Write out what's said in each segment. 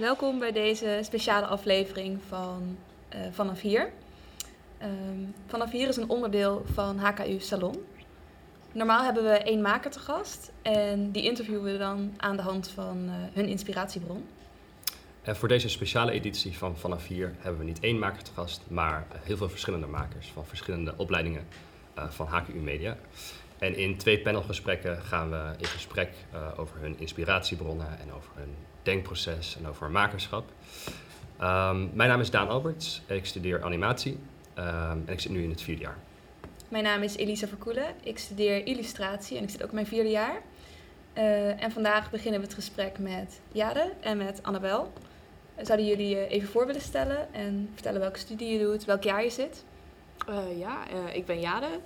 welkom bij deze speciale aflevering van uh, Vanaf Hier. Um, Vanaf Hier is een onderdeel van HKU Salon. Normaal hebben we één maker te gast en die interviewen we dan aan de hand van uh, hun inspiratiebron. En voor deze speciale editie van Vanaf Hier hebben we niet één maker te gast, maar heel veel verschillende makers van verschillende opleidingen van HKU Media. En in twee panelgesprekken gaan we in gesprek over hun inspiratiebronnen en over hun denkproces en over makerschap. Um, mijn naam is Daan Alberts, ik studeer animatie um, en ik zit nu in het vierde jaar. Mijn naam is Elisa Verkoelen, ik studeer illustratie en ik zit ook in mijn vierde jaar. Uh, en vandaag beginnen we het gesprek met Jade en met Annabel. Zouden jullie je even voor willen stellen en vertellen welke studie je doet, welk jaar je zit? Uh, ja, uh, ik ben Jade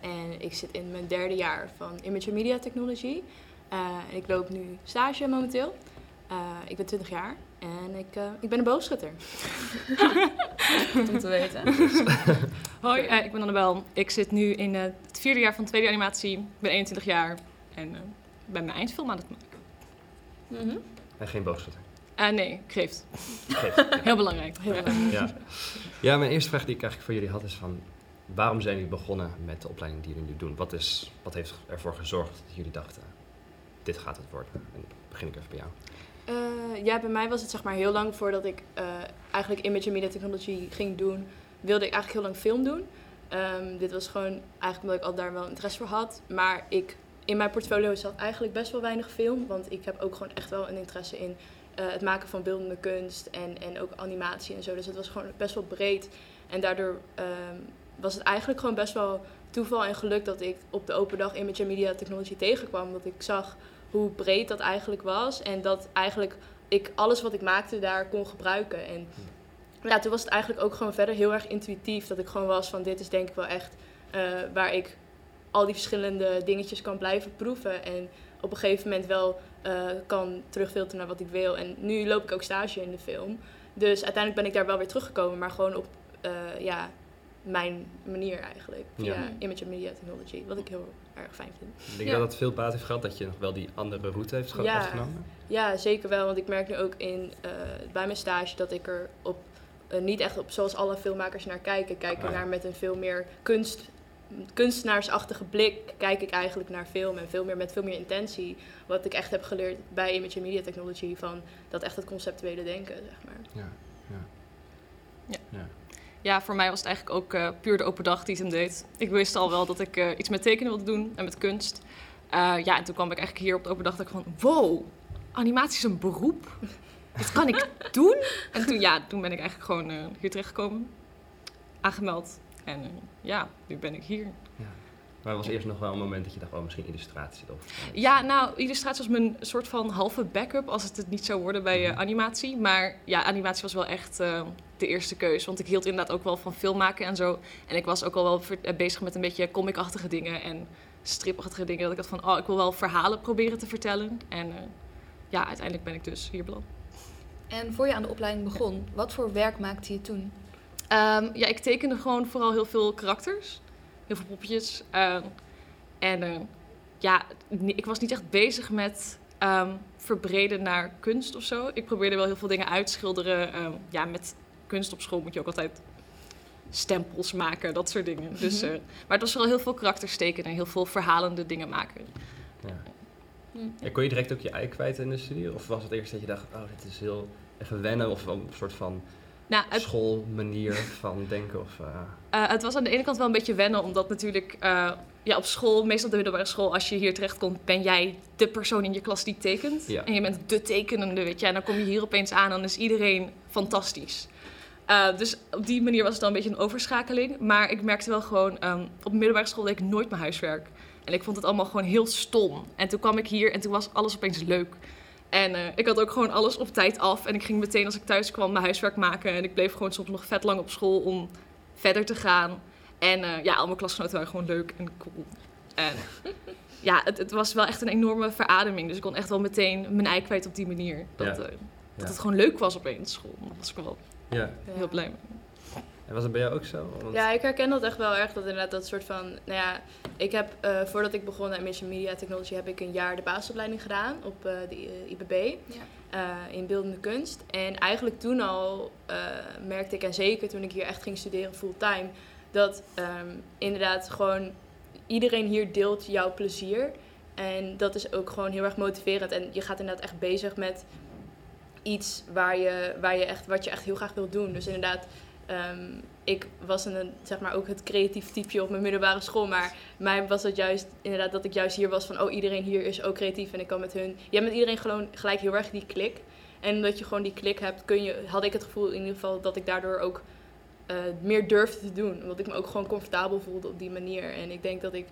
en ik zit in mijn derde jaar van Image Media Technology. en ik loop nu stage momenteel. Ik ben 20 jaar en ik, ik ben een boogschutter. Goed om te weten. Hoi, ik ben Annabel. Ik zit nu in het vierde jaar van tweede animatie. Ik ben 21 jaar en ben mijn eindfilm aan het maken. Mm -hmm. En geen boogschutter? Uh, nee, geeft. geeft. Heel belangrijk. Heel belangrijk. Ja. ja, mijn eerste vraag die ik eigenlijk voor jullie had is van... waarom zijn jullie begonnen met de opleiding die jullie nu doen? Wat, is, wat heeft ervoor gezorgd dat jullie dachten... dit gaat het worden? En dan begin ik even bij jou. Uh, ja, bij mij was het zeg maar heel lang voordat ik uh, eigenlijk image en media technology ging doen... wilde ik eigenlijk heel lang film doen. Um, dit was gewoon eigenlijk omdat ik al daar wel interesse voor had. Maar ik, in mijn portfolio zat eigenlijk best wel weinig film. Want ik heb ook gewoon echt wel een interesse in uh, het maken van beeldende kunst en, en ook animatie en zo. Dus het was gewoon best wel breed. En daardoor um, was het eigenlijk gewoon best wel toeval en geluk dat ik op de open dag Image and Media Technology tegenkwam. Dat ik zag hoe breed dat eigenlijk was. En dat eigenlijk ik alles wat ik maakte daar kon gebruiken. En ja, toen was het eigenlijk ook gewoon verder heel erg intuïtief. Dat ik gewoon was van dit is denk ik wel echt uh, waar ik al die verschillende dingetjes kan blijven proeven. En op een gegeven moment wel uh, kan terugfilteren naar wat ik wil. En nu loop ik ook stage in de film. Dus uiteindelijk ben ik daar wel weer teruggekomen, maar gewoon op uh, ja, mijn manier eigenlijk. Via ja. image and media technology, wat ik heel erg fijn vind. Denk je ja. dat het veel baat heeft gehad dat je nog wel die andere route heeft ja. afgenomen? Ja, zeker wel. Want ik merk nu ook in, uh, bij mijn stage dat ik er op, uh, niet echt op zoals alle filmmakers naar kijken. Kijken ah. naar met een veel meer kunst kunstenaarsachtige blik kijk ik eigenlijk naar film en veel meer met veel meer intentie. Wat ik echt heb geleerd bij Image and Media Technology van dat echt het conceptuele denken, zeg maar. Ja, ja. Ja. ja. Ja voor mij was het eigenlijk ook uh, puur de open dag die het hem deed. Ik wist al wel dat ik uh, iets met tekenen wilde doen en met kunst. Uh, ja, en toen kwam ik eigenlijk hier op de open dag dat ik van, wow, animatie is een beroep. Dit kan ik doen. En toen, ja, toen ben ik eigenlijk gewoon hier terechtgekomen. Aangemeld en uh, ja, nu ben ik hier. Ja. Maar was eerst nog wel een moment dat je dacht, oh, misschien illustratie? Of, ja, nou, illustratie was mijn soort van halve backup als het het niet zou worden bij uh, animatie. Maar ja, animatie was wel echt uh, de eerste keus. Want ik hield inderdaad ook wel van film maken en zo. En ik was ook al wel bezig met een beetje comic-achtige dingen en stripachtige dingen. Dat ik dacht van, oh, ik wil wel verhalen proberen te vertellen. En ja, uiteindelijk ben ik dus hier beland. En voor je aan de opleiding begon, wat voor werk maakte je toen? Um, ja, ik tekende gewoon vooral heel veel karakters. Heel veel poppetjes. Um, en uh, ja, ik was niet echt bezig met um, verbreden naar kunst of zo. Ik probeerde wel heel veel dingen uitschilderen. ja, met kunst op school moet je ook altijd stempels maken, dat soort dingen. Dus, uh, maar het was vooral heel veel karakters tekenen en heel veel verhalende dingen maken. Ja. Ja, kon je direct ook je ei kwijt in de studie? Of was het eerst dat je dacht, oh, dit is heel even wennen of een soort van nou, het... schoolmanier van denken? Of, uh... Uh, het was aan de ene kant wel een beetje wennen, omdat natuurlijk uh, ja, op school, meestal op de middelbare school, als je hier terecht komt, ben jij de persoon in je klas die tekent. Ja. En je bent de tekenende, weet je. En dan kom je hier opeens aan en dan is iedereen fantastisch. Dus op die manier was het dan een beetje een overschakeling. Maar ik merkte wel gewoon, um, op middelbare school deed ik nooit mijn huiswerk. En ik vond het allemaal gewoon heel stom. En toen kwam ik hier en toen was alles opeens leuk. En uh, ik had ook gewoon alles op tijd af. En ik ging meteen als ik thuis kwam mijn huiswerk maken. En ik bleef gewoon soms nog vet lang op school om verder te gaan. En uh, ja, al mijn klasgenoten waren gewoon leuk en cool. En ja, het, het, was wel echt een enorme verademing. Dus ik kon echt wel meteen mijn ei kwijt op die manier. Dat, ja. uh, dat ja. het gewoon leuk was opeens school. Daar was ik wel ja. heel blij mee. En was het bij jou ook zo? Want... Ja, ik herken dat echt wel erg. Dat inderdaad dat soort van... Nou ja, ik heb uh, voordat ik begon aan Mission Media Technology... heb ik een jaar de basisopleiding gedaan op uh, de uh, IBB. Ja. in beeldende kunst. En eigenlijk toen al merkte ik, en zeker toen ik hier echt ging studeren fulltime, dat ehm, inderdaad gewoon iedereen hier deelt jouw plezier. En dat is ook gewoon heel erg motiverend. En je gaat inderdaad echt bezig met iets waar je, waar je echt, wat je echt heel graag wilt doen. Dus inderdaad, ehm, ik was een, zeg maar, ook het creatief typeje op mijn middelbare school. Maar mij was het juist inderdaad dat ik juist hier was van... oh, iedereen hier is ook creatief en ik kan met hun... Je hebt met iedereen gewoon gelijk heel erg die klik. En omdat je gewoon die klik hebt, kun je, had ik het gevoel in ieder geval dat ik daardoor ook uh, meer durfde te doen. Omdat ik me ook gewoon comfortabel voelde op die manier. En ik denk dat ik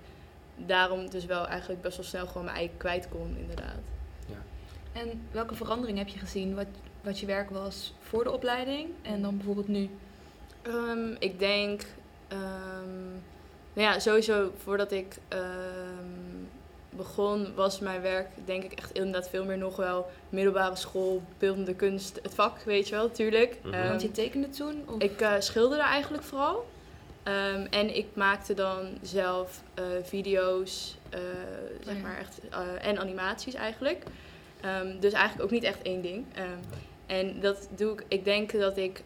daarom dus wel eigenlijk best wel snel gewoon mijn eigen kwijt kon, inderdaad. En welke verandering heb je gezien wat, wat je werk was voor de opleiding en dan bijvoorbeeld nu? Um, ik denk, um, nou ja, sowieso voordat ik um, begon, was mijn werk denk ik echt inderdaad veel meer nog wel middelbare school, beeldende kunst, het vak, weet je wel, natuurlijk. Mm Want je tekende toen? Of? Ik uh, schilderde eigenlijk vooral. Um, en ik maakte dan zelf uh, video's, uh, zeg maar echt, en animaties eigenlijk. Um, dus eigenlijk ook niet echt één ding. Um, en dat doe ik, ik denk dat ik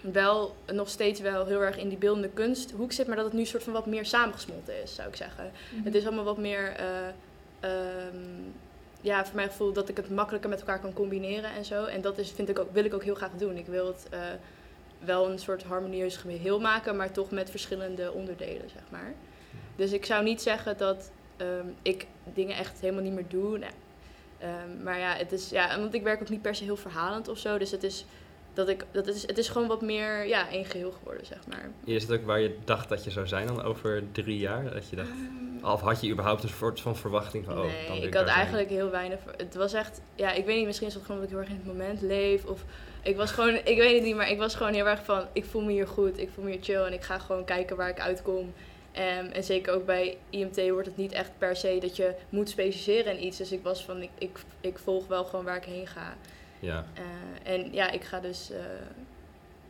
wel nog steeds wel heel erg in die beeldende kunsthoek zit, maar dat het nu soort van wat meer samengesmolten is, zou ik zeggen. Mhm. Het is allemaal wat meer, uh, um, ja, voor mijn gevoel dat ik het makkelijker met elkaar kan combineren en zo. En dat is, vind ik ook, wil ik ook heel graag doen. Ik wil het uh, wel een soort harmonieus geheel maken, maar toch met verschillende onderdelen, zeg maar. Dus ik zou niet zeggen dat ik dingen echt helemaal niet meer doe. Nou, um, maar ja, het is, ja, want ik werk ook niet per se heel verhalend of zo. Dus het is dat ik, dat is, het is gewoon wat meer ja, één geheel geworden, zeg maar. Is het ook waar je dacht dat je zou zijn dan over drie jaar? Dat je dacht, um, of had je überhaupt een soort van verwachting van, oh, dan ik had eigenlijk heel weinig, het was echt, ja, ik weet niet, misschien is het gewoon dat ik heel erg in het moment leef, of ik was gewoon, ik weet het niet, maar ik was gewoon heel erg van, ik voel me hier goed, ik voel me hier chill en ik ga gewoon kijken waar ik uitkom. Um, en zeker ook bij IMT wordt het niet echt per se dat je moet specialiseren in iets. Dus ik was van, ik, ik, ik volg wel gewoon waar ik heen ga. Ja. Uh, en ja, ik ga dus, uh,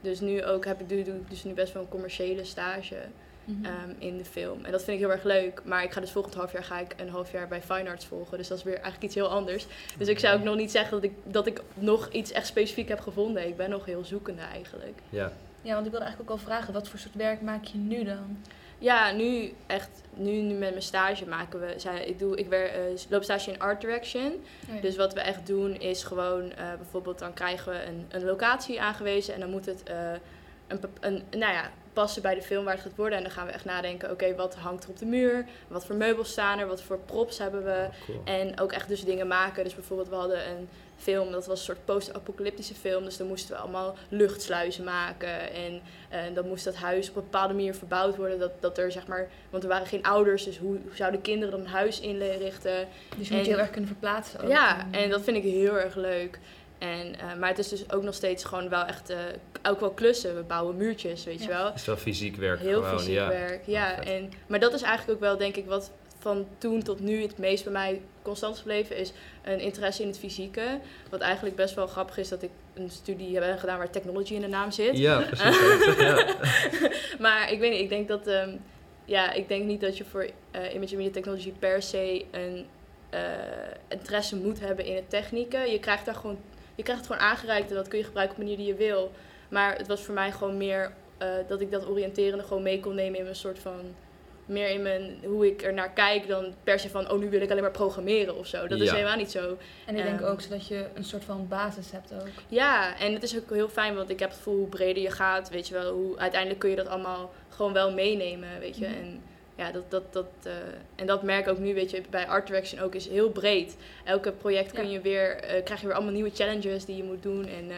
dus nu ook, heb ik, doe, doe dus nu best wel een commerciële stage mm -hmm. um, in de film. En dat vind ik heel erg leuk. Maar ik ga dus volgend half jaar ga ik een half jaar bij Fine Arts volgen. Dus dat is weer eigenlijk iets heel anders. Dus ik zou ook nog niet zeggen dat ik, dat ik nog iets echt specifiek heb gevonden. Ik ben nog heel zoekende eigenlijk. Ja. Ja, want ik wilde eigenlijk ook al vragen, wat voor soort werk maak je nu dan? Ja, nu echt, nu, nu met mijn stage maken we, zij, ik, doe, ik wer, uh, loop stage in Art Direction. Oh dus wat we echt doen is gewoon, uh, bijvoorbeeld dan krijgen we een, een locatie aangewezen en dan moet het uh, een, een, nou ja, passen bij de film waar het gaat worden. En dan gaan we echt nadenken, oké, wat hangt er op de muur? Wat voor meubels staan er? Wat voor props hebben we? Oh, cool. En ook echt dus dingen maken. Dus bijvoorbeeld we hadden een film, dat was een soort post-apocalyptische film. Dus dan moesten we allemaal luchtsluizen maken. En, en dan moest dat huis op een bepaalde manier verbouwd worden. Dat, dat er zeg maar, want er waren geen ouders, dus hoe, hoe zouden kinderen dan een huis inrichten? Dus je moet je heel erg kunnen verplaatsen. Ook. Ja, en dat vind ik heel erg leuk. En, uh, maar het is dus ook nog steeds gewoon wel echt, uh, ook wel klussen. We bouwen muurtjes, weet je wel. Het is wel fysiek werk Heel gewoon, fysiek ja. werk, ja. Oh, en, maar dat is eigenlijk ook wel, denk ik, wat van toen tot nu het meest bij mij constant gebleven is een interesse in het fysieke. Wat eigenlijk best wel grappig is dat ik een studie heb gedaan waar technology in de naam zit. Ja, precies. ja. maar ik weet niet, ik denk dat, um, ja, ik denk niet dat je voor uh, image media technology per se een uh, interesse moet hebben in het technieken. Je krijgt daar gewoon je krijgt het gewoon aangereikt en dat kun je gebruiken op de manier die je wil. Maar het was voor mij gewoon meer uh, dat ik dat oriënterende gewoon mee kon nemen in mijn soort van meer in mijn hoe ik er naar kijk dan per se van oh nu wil ik alleen maar programmeren of zo. Dat is helemaal niet zo. En ik denk um, ook zodat je een soort van basis hebt ook. Ja, en het is ook heel fijn want ik heb het gevoel hoe breder je gaat, weet je wel, hoe uiteindelijk kun je dat allemaal gewoon wel meenemen, weet je. Mm. En ja, dat, dat, dat, uh, en dat merk ik ook nu, weet je, bij Art Direction ook, is heel breed. Elke project kun je weer, uh, krijg je weer allemaal nieuwe challenges die je moet doen. En uh,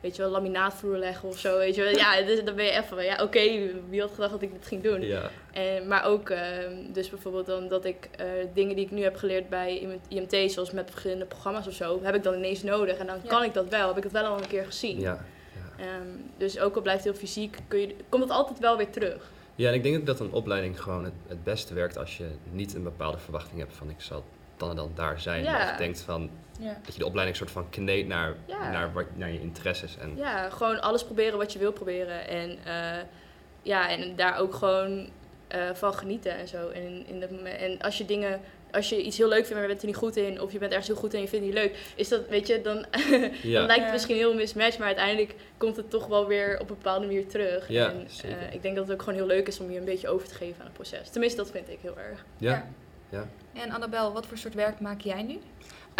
weet je wel, laminaatvloer leggen of zo, weet je wel. Ja, dus dan ben je even van, ja, oké, okay, wie had gedacht dat ik dit ging doen? Ja. En, maar ook, ehm, dus bijvoorbeeld dan dat ik dingen die ik nu heb geleerd bij IMT, zoals met verschillende programma's of zo, heb ik dan ineens nodig. En dan ja. kan ik dat wel, heb ik het wel al een keer gezien. Ja. Um, dus ook al blijft het heel fysiek, kun je, komt het altijd wel weer terug. Ja, en ik denk ook dat een opleiding gewoon het, het beste werkt als je niet een bepaalde verwachting hebt van ik zal dan en dan daar zijn. Ja. Of je denkt van ja. dat je de opleiding soort van kneedt naar, ja. naar, wat, naar je interesses. En ja, gewoon alles proberen wat je wil proberen. En, uh, ja, en daar ook gewoon uh, van genieten en zo. En, in de, en als je dingen als je iets heel leuk vindt, maar je bent er niet goed in, of je bent ergens heel goed in en je vindt het niet leuk, is dat, weet je, dan, dan lijkt het misschien heel mismatch, maar uiteindelijk komt het toch wel weer op een bepaalde manier terug. Ja, en uh, ik denk dat het ook gewoon heel leuk is om je een beetje over te geven aan het proces. Tenminste, dat vind ik heel erg. Ja. ja. En Annabel, wat voor soort werk maak jij nu?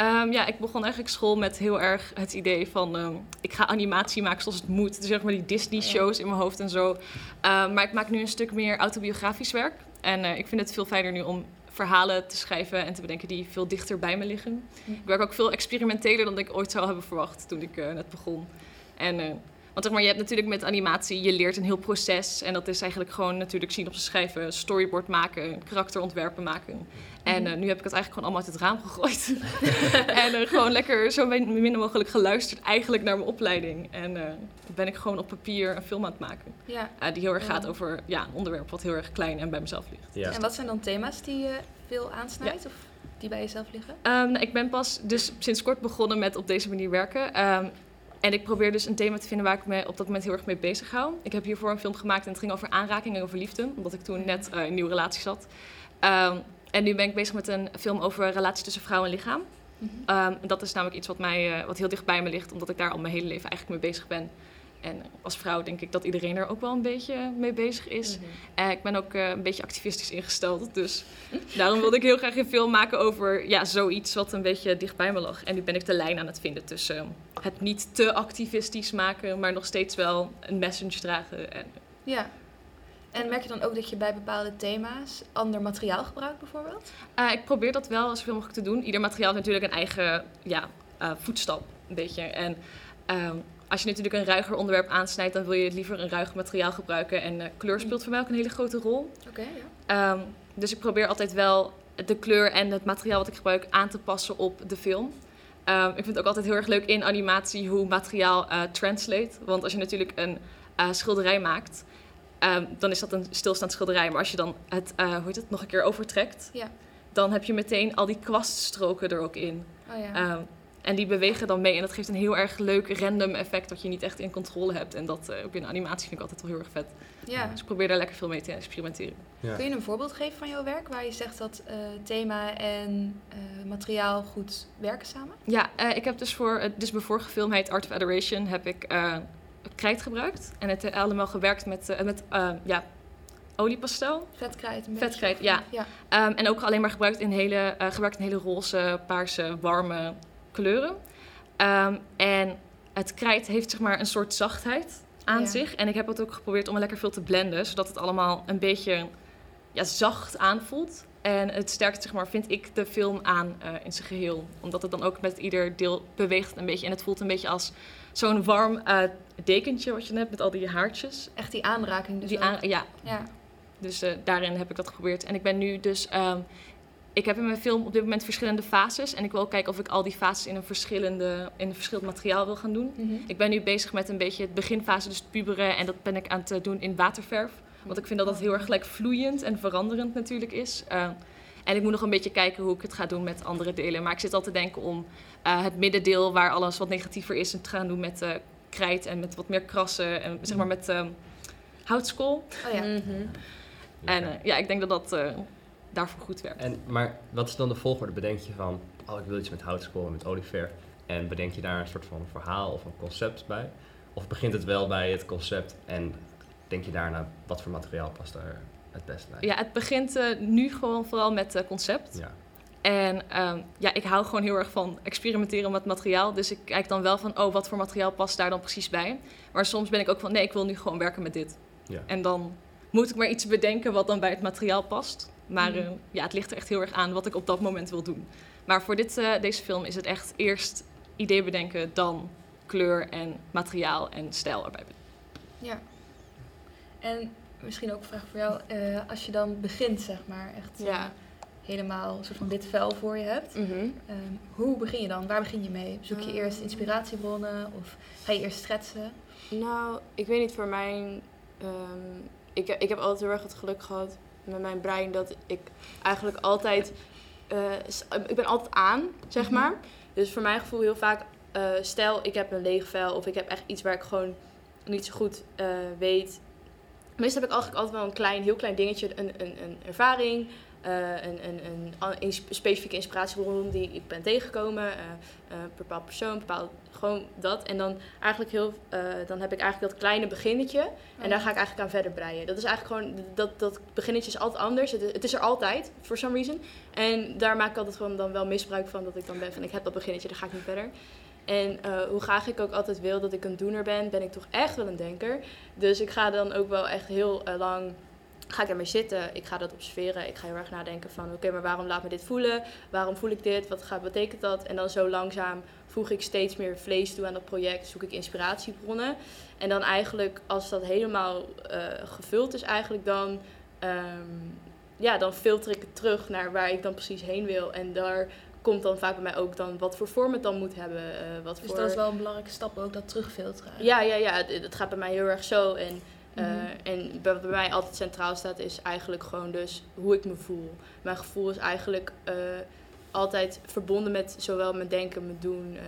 Um, ja, ik begon eigenlijk school met heel erg het idee van... Um, ik ga animatie maken zoals het moet. Dus zeg maar die Disney-shows in mijn hoofd en zo. Um, maar ik maak nu een stuk meer autobiografisch werk. En uh, ik vind het veel fijner nu om verhalen te schrijven en te bedenken die veel dichter bij me liggen. Ik werk ook veel experimenteler dan ik ooit zou hebben verwacht toen ik uh, net begon. En... Want zeg maar, je hebt natuurlijk met animatie, je leert een heel proces. En dat is eigenlijk gewoon natuurlijk zien op te schrijven, storyboard maken, karakterontwerpen maken. En uh, nu heb ik het eigenlijk gewoon allemaal uit het raam gegooid. en uh, gewoon lekker zo min mogelijk geluisterd eigenlijk naar mijn opleiding. En uh, ben ik gewoon op papier een film aan het maken. Ja. die heel erg gaat over ja, een onderwerp wat heel erg klein en bij mezelf ligt. Ja. En wat zijn dan thema's die je veel aansnijdt? Of die bij jezelf liggen? Um, nou, ik ben pas dus sinds kort begonnen met op deze manier werken. Um, en ik probeer dus een thema te vinden waar ik me op dat moment heel erg mee bezig hou. Ik heb hiervoor een film gemaakt en het ging over aanraking en over liefde. Omdat ik toen net in een nieuwe relatie zat. Um, en nu ben ik bezig met een film over relatie tussen vrouw en lichaam. Mm dat is namelijk iets wat, mij, uh, wat heel dicht bij me ligt, omdat ik daar al mijn hele leven eigenlijk mee bezig ben. En als vrouw denk ik dat iedereen er ook wel een beetje mee bezig is. Mm ik ben ook uh, een beetje activistisch ingesteld. Dus daarom wilde ik heel graag een film maken over ja, zoiets wat een beetje dicht bij me lag. En nu ben ik de lijn aan het vinden tussen het niet te activistisch maken, maar nog steeds wel een message dragen. En, ja. En merk je dan ook dat je bij bepaalde thema's ander materiaal gebruikt bijvoorbeeld? Uh, ik probeer dat wel als veel mogelijk te doen. Ieder materiaal heeft natuurlijk een eigen ja, voetstap, een beetje. En uh, als je natuurlijk een ruiger onderwerp aansnijdt, dan wil je liever een ruiger materiaal gebruiken. En eh, kleur speelt voor mij ook een hele grote rol. Oké, ja. Um, dus ik probeer altijd wel de kleur en het materiaal wat ik gebruik aan te passen op de film. Um, ik vind het ook altijd heel erg leuk in animatie hoe materiaal translate. Want als je natuurlijk een schilderij maakt, Um, dan is dat een stilstaand schilderij. Maar als je dan het, uh, hoe heet het, nog een keer overtrekt, ja. dan heb je meteen al die kwaststroken er ook in. Oh, ja. um, en die bewegen dan mee. En dat geeft een heel erg leuk random effect wat je niet echt in controle hebt. En dat uh, binnen animatie vind ik altijd wel heel erg vet. Ja. Dus ik probeer daar lekker veel mee te experimenteren. Ja. Kun je een voorbeeld geven van jouw werk waar je zegt dat uh, thema en materiaal goed werken samen? Ja, ik heb dus voor, dus mijn vorige film heet Art of Adoration, heb ik krijt gebruikt. En het allemaal gewerkt met, uh, met uh, ja, oliepastel. Vetkrijt. Vetkrijt, ja. ja. Um, en ook alleen maar gebruikt in hele, uh, gebruikt in hele roze, paarse, warme kleuren. Um, en het krijt heeft zeg maar een soort zachtheid aan ja. zich. En ik heb het ook geprobeerd om er lekker veel te blenden, zodat het allemaal een beetje ja, zacht aanvoelt. En het sterkt, zeg maar, vind ik de film aan uh, in zijn geheel. Omdat het dan ook met ieder deel beweegt een beetje. En het voelt een beetje als zo'n warm uh, dekentje wat je hebt met al die haartjes. Echt die aanraking dus die aan, ja. ja. Dus uh, daarin heb ik dat geprobeerd. En ik ben nu dus... Um, ik heb in mijn film op dit moment verschillende fases. En ik wil kijken of ik al die fases in een, verschillende, in een verschillend materiaal wil gaan doen. Mm -hmm. Ik ben nu bezig met een beetje het beginfase, dus het puberen. En dat ben ik aan het doen in waterverf. Want ik vind dat dat heel erg gelijk vloeiend en veranderend natuurlijk is. Uh, en ik moet nog een beetje kijken hoe ik het ga doen met andere delen. Maar ik zit al te denken om uh, het middendeel, waar alles wat negatiever is, te gaan doen met uh, krijt en met wat meer krassen. En zeg maar met uh, houtskool. Oh ja. Mm -hmm. En ja, ik denk dat dat daarvoor goed werkt. En, maar wat is dan de volgorde? Bedenk je van, oh ik wil iets met houtskool en met olieverf. En bedenk je daar een soort van verhaal of een concept bij? Of begint het wel bij het concept en denk je daarna wat voor materiaal past daar het beste bij? Ja, het begint uh, nu gewoon vooral met uh, concept. Ja. En um, ja, ik hou gewoon heel erg van experimenteren met materiaal. Dus ik kijk dan wel van, oh, wat voor materiaal past daar dan precies bij? Maar soms ben ik ook van, nee, ik wil nu gewoon werken met dit. Ja. En dan moet ik maar iets bedenken wat dan bij het materiaal past. Maar mm. uh, ja, het ligt er echt heel erg aan wat ik op dat moment wil doen. Maar voor dit, deze film is het echt eerst idee bedenken, dan kleur en materiaal en stijl erbij. Ja. En misschien ook een vraag voor jou. Uh, als je dan begint, zeg maar, echt ja. uh, helemaal een soort van dit vel voor je hebt. Mm -hmm. um, hoe begin je dan? Waar begin je mee? Zoek je eerst inspiratiebronnen of ga je eerst schetsen? Nou, ik weet niet, voor mijn... Um, ik, ik heb altijd heel erg het geluk gehad met mijn brein dat ik eigenlijk altijd... Uh, ik ben altijd aan, zeg mm -hmm. maar. Dus voor mijn gevoel heel vaak... stel, ik heb een leeg vel of ik heb echt iets waar ik gewoon niet zo goed weet Meestal heb ik eigenlijk altijd wel een klein, heel klein dingetje, een, een, een ervaring een, een, een, specifieke inspiratiebron die ik ben tegengekomen. een bepaald persoon, een bepaald gewoon dat. En dan eigenlijk heel, dan heb ik eigenlijk dat kleine beginnetje. En daar ga ik eigenlijk aan verder breien. Dat is eigenlijk gewoon, dat, dat beginnetje is altijd anders. Het, het is er altijd, for some reason. En daar maak ik altijd gewoon dan wel misbruik van. Dat ik dan ben van, ik heb dat beginnetje, daar ga ik niet verder. En uh, hoe graag ik ook altijd wil dat ik een doener ben, ben ik toch echt wel een denker. Dus ik ga dan ook wel echt heel uh, lang ga ik ermee zitten. Ik ga dat observeren. Ik ga heel erg nadenken van oké, maar waarom laat me dit voelen? Waarom voel ik dit? Wat gaat, betekent dat? En dan zo langzaam voeg ik steeds meer vlees toe aan dat project. Zoek ik inspiratiebronnen. En dan eigenlijk als dat helemaal uh, gevuld is, eigenlijk dan, um, ja, dan filter ik het terug naar waar ik dan precies heen wil. En daar komt dan vaak bij mij ook dan wat voor vorm het dan moet hebben. Uh, wat dus voor... dat is wel een belangrijke stap ook, dat terugfilteren. Ja, ja, ja. Het, het gaat bij mij heel erg zo. En, uh, mm -hmm. en wat bij mij altijd centraal staat is eigenlijk gewoon dus hoe ik me voel. Mijn gevoel is eigenlijk uh, altijd verbonden met zowel mijn denken, mijn doen.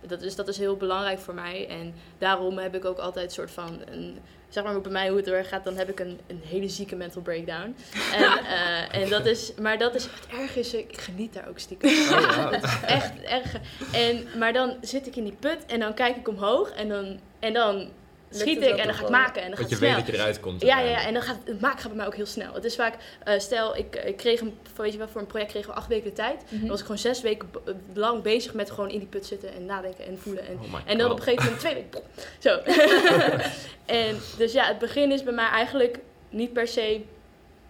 dat, is, dat is heel belangrijk voor mij. En daarom heb ik ook altijd een soort van... Een, zeg maar bij mij hoe het erg gaat, dan heb ik een, een hele zieke mental breakdown. En, uh, en dat is, maar dat is het erg is, ik geniet daar ook stiekem. Oh, dat is echt erg. En, maar dan zit ik in die put en dan kijk ik omhoog en dan, en dan schiet ik en dan ga ik maken. En dan gaat je snel. weet dat je eruit komt. Ja, ja, ja, en dan gaat het maken gaat bij mij ook heel snel. Het is vaak, uh, stel, ik, ik kreeg een, weet je wel, voor een project kregen we acht weken de tijd. Mm -hmm. Dan was ik gewoon zes weken lang bezig met gewoon in die put zitten en nadenken en voelen. En, oh en dan op een gegeven moment twee weken, zo. en dus ja, het begin is bij mij eigenlijk niet per se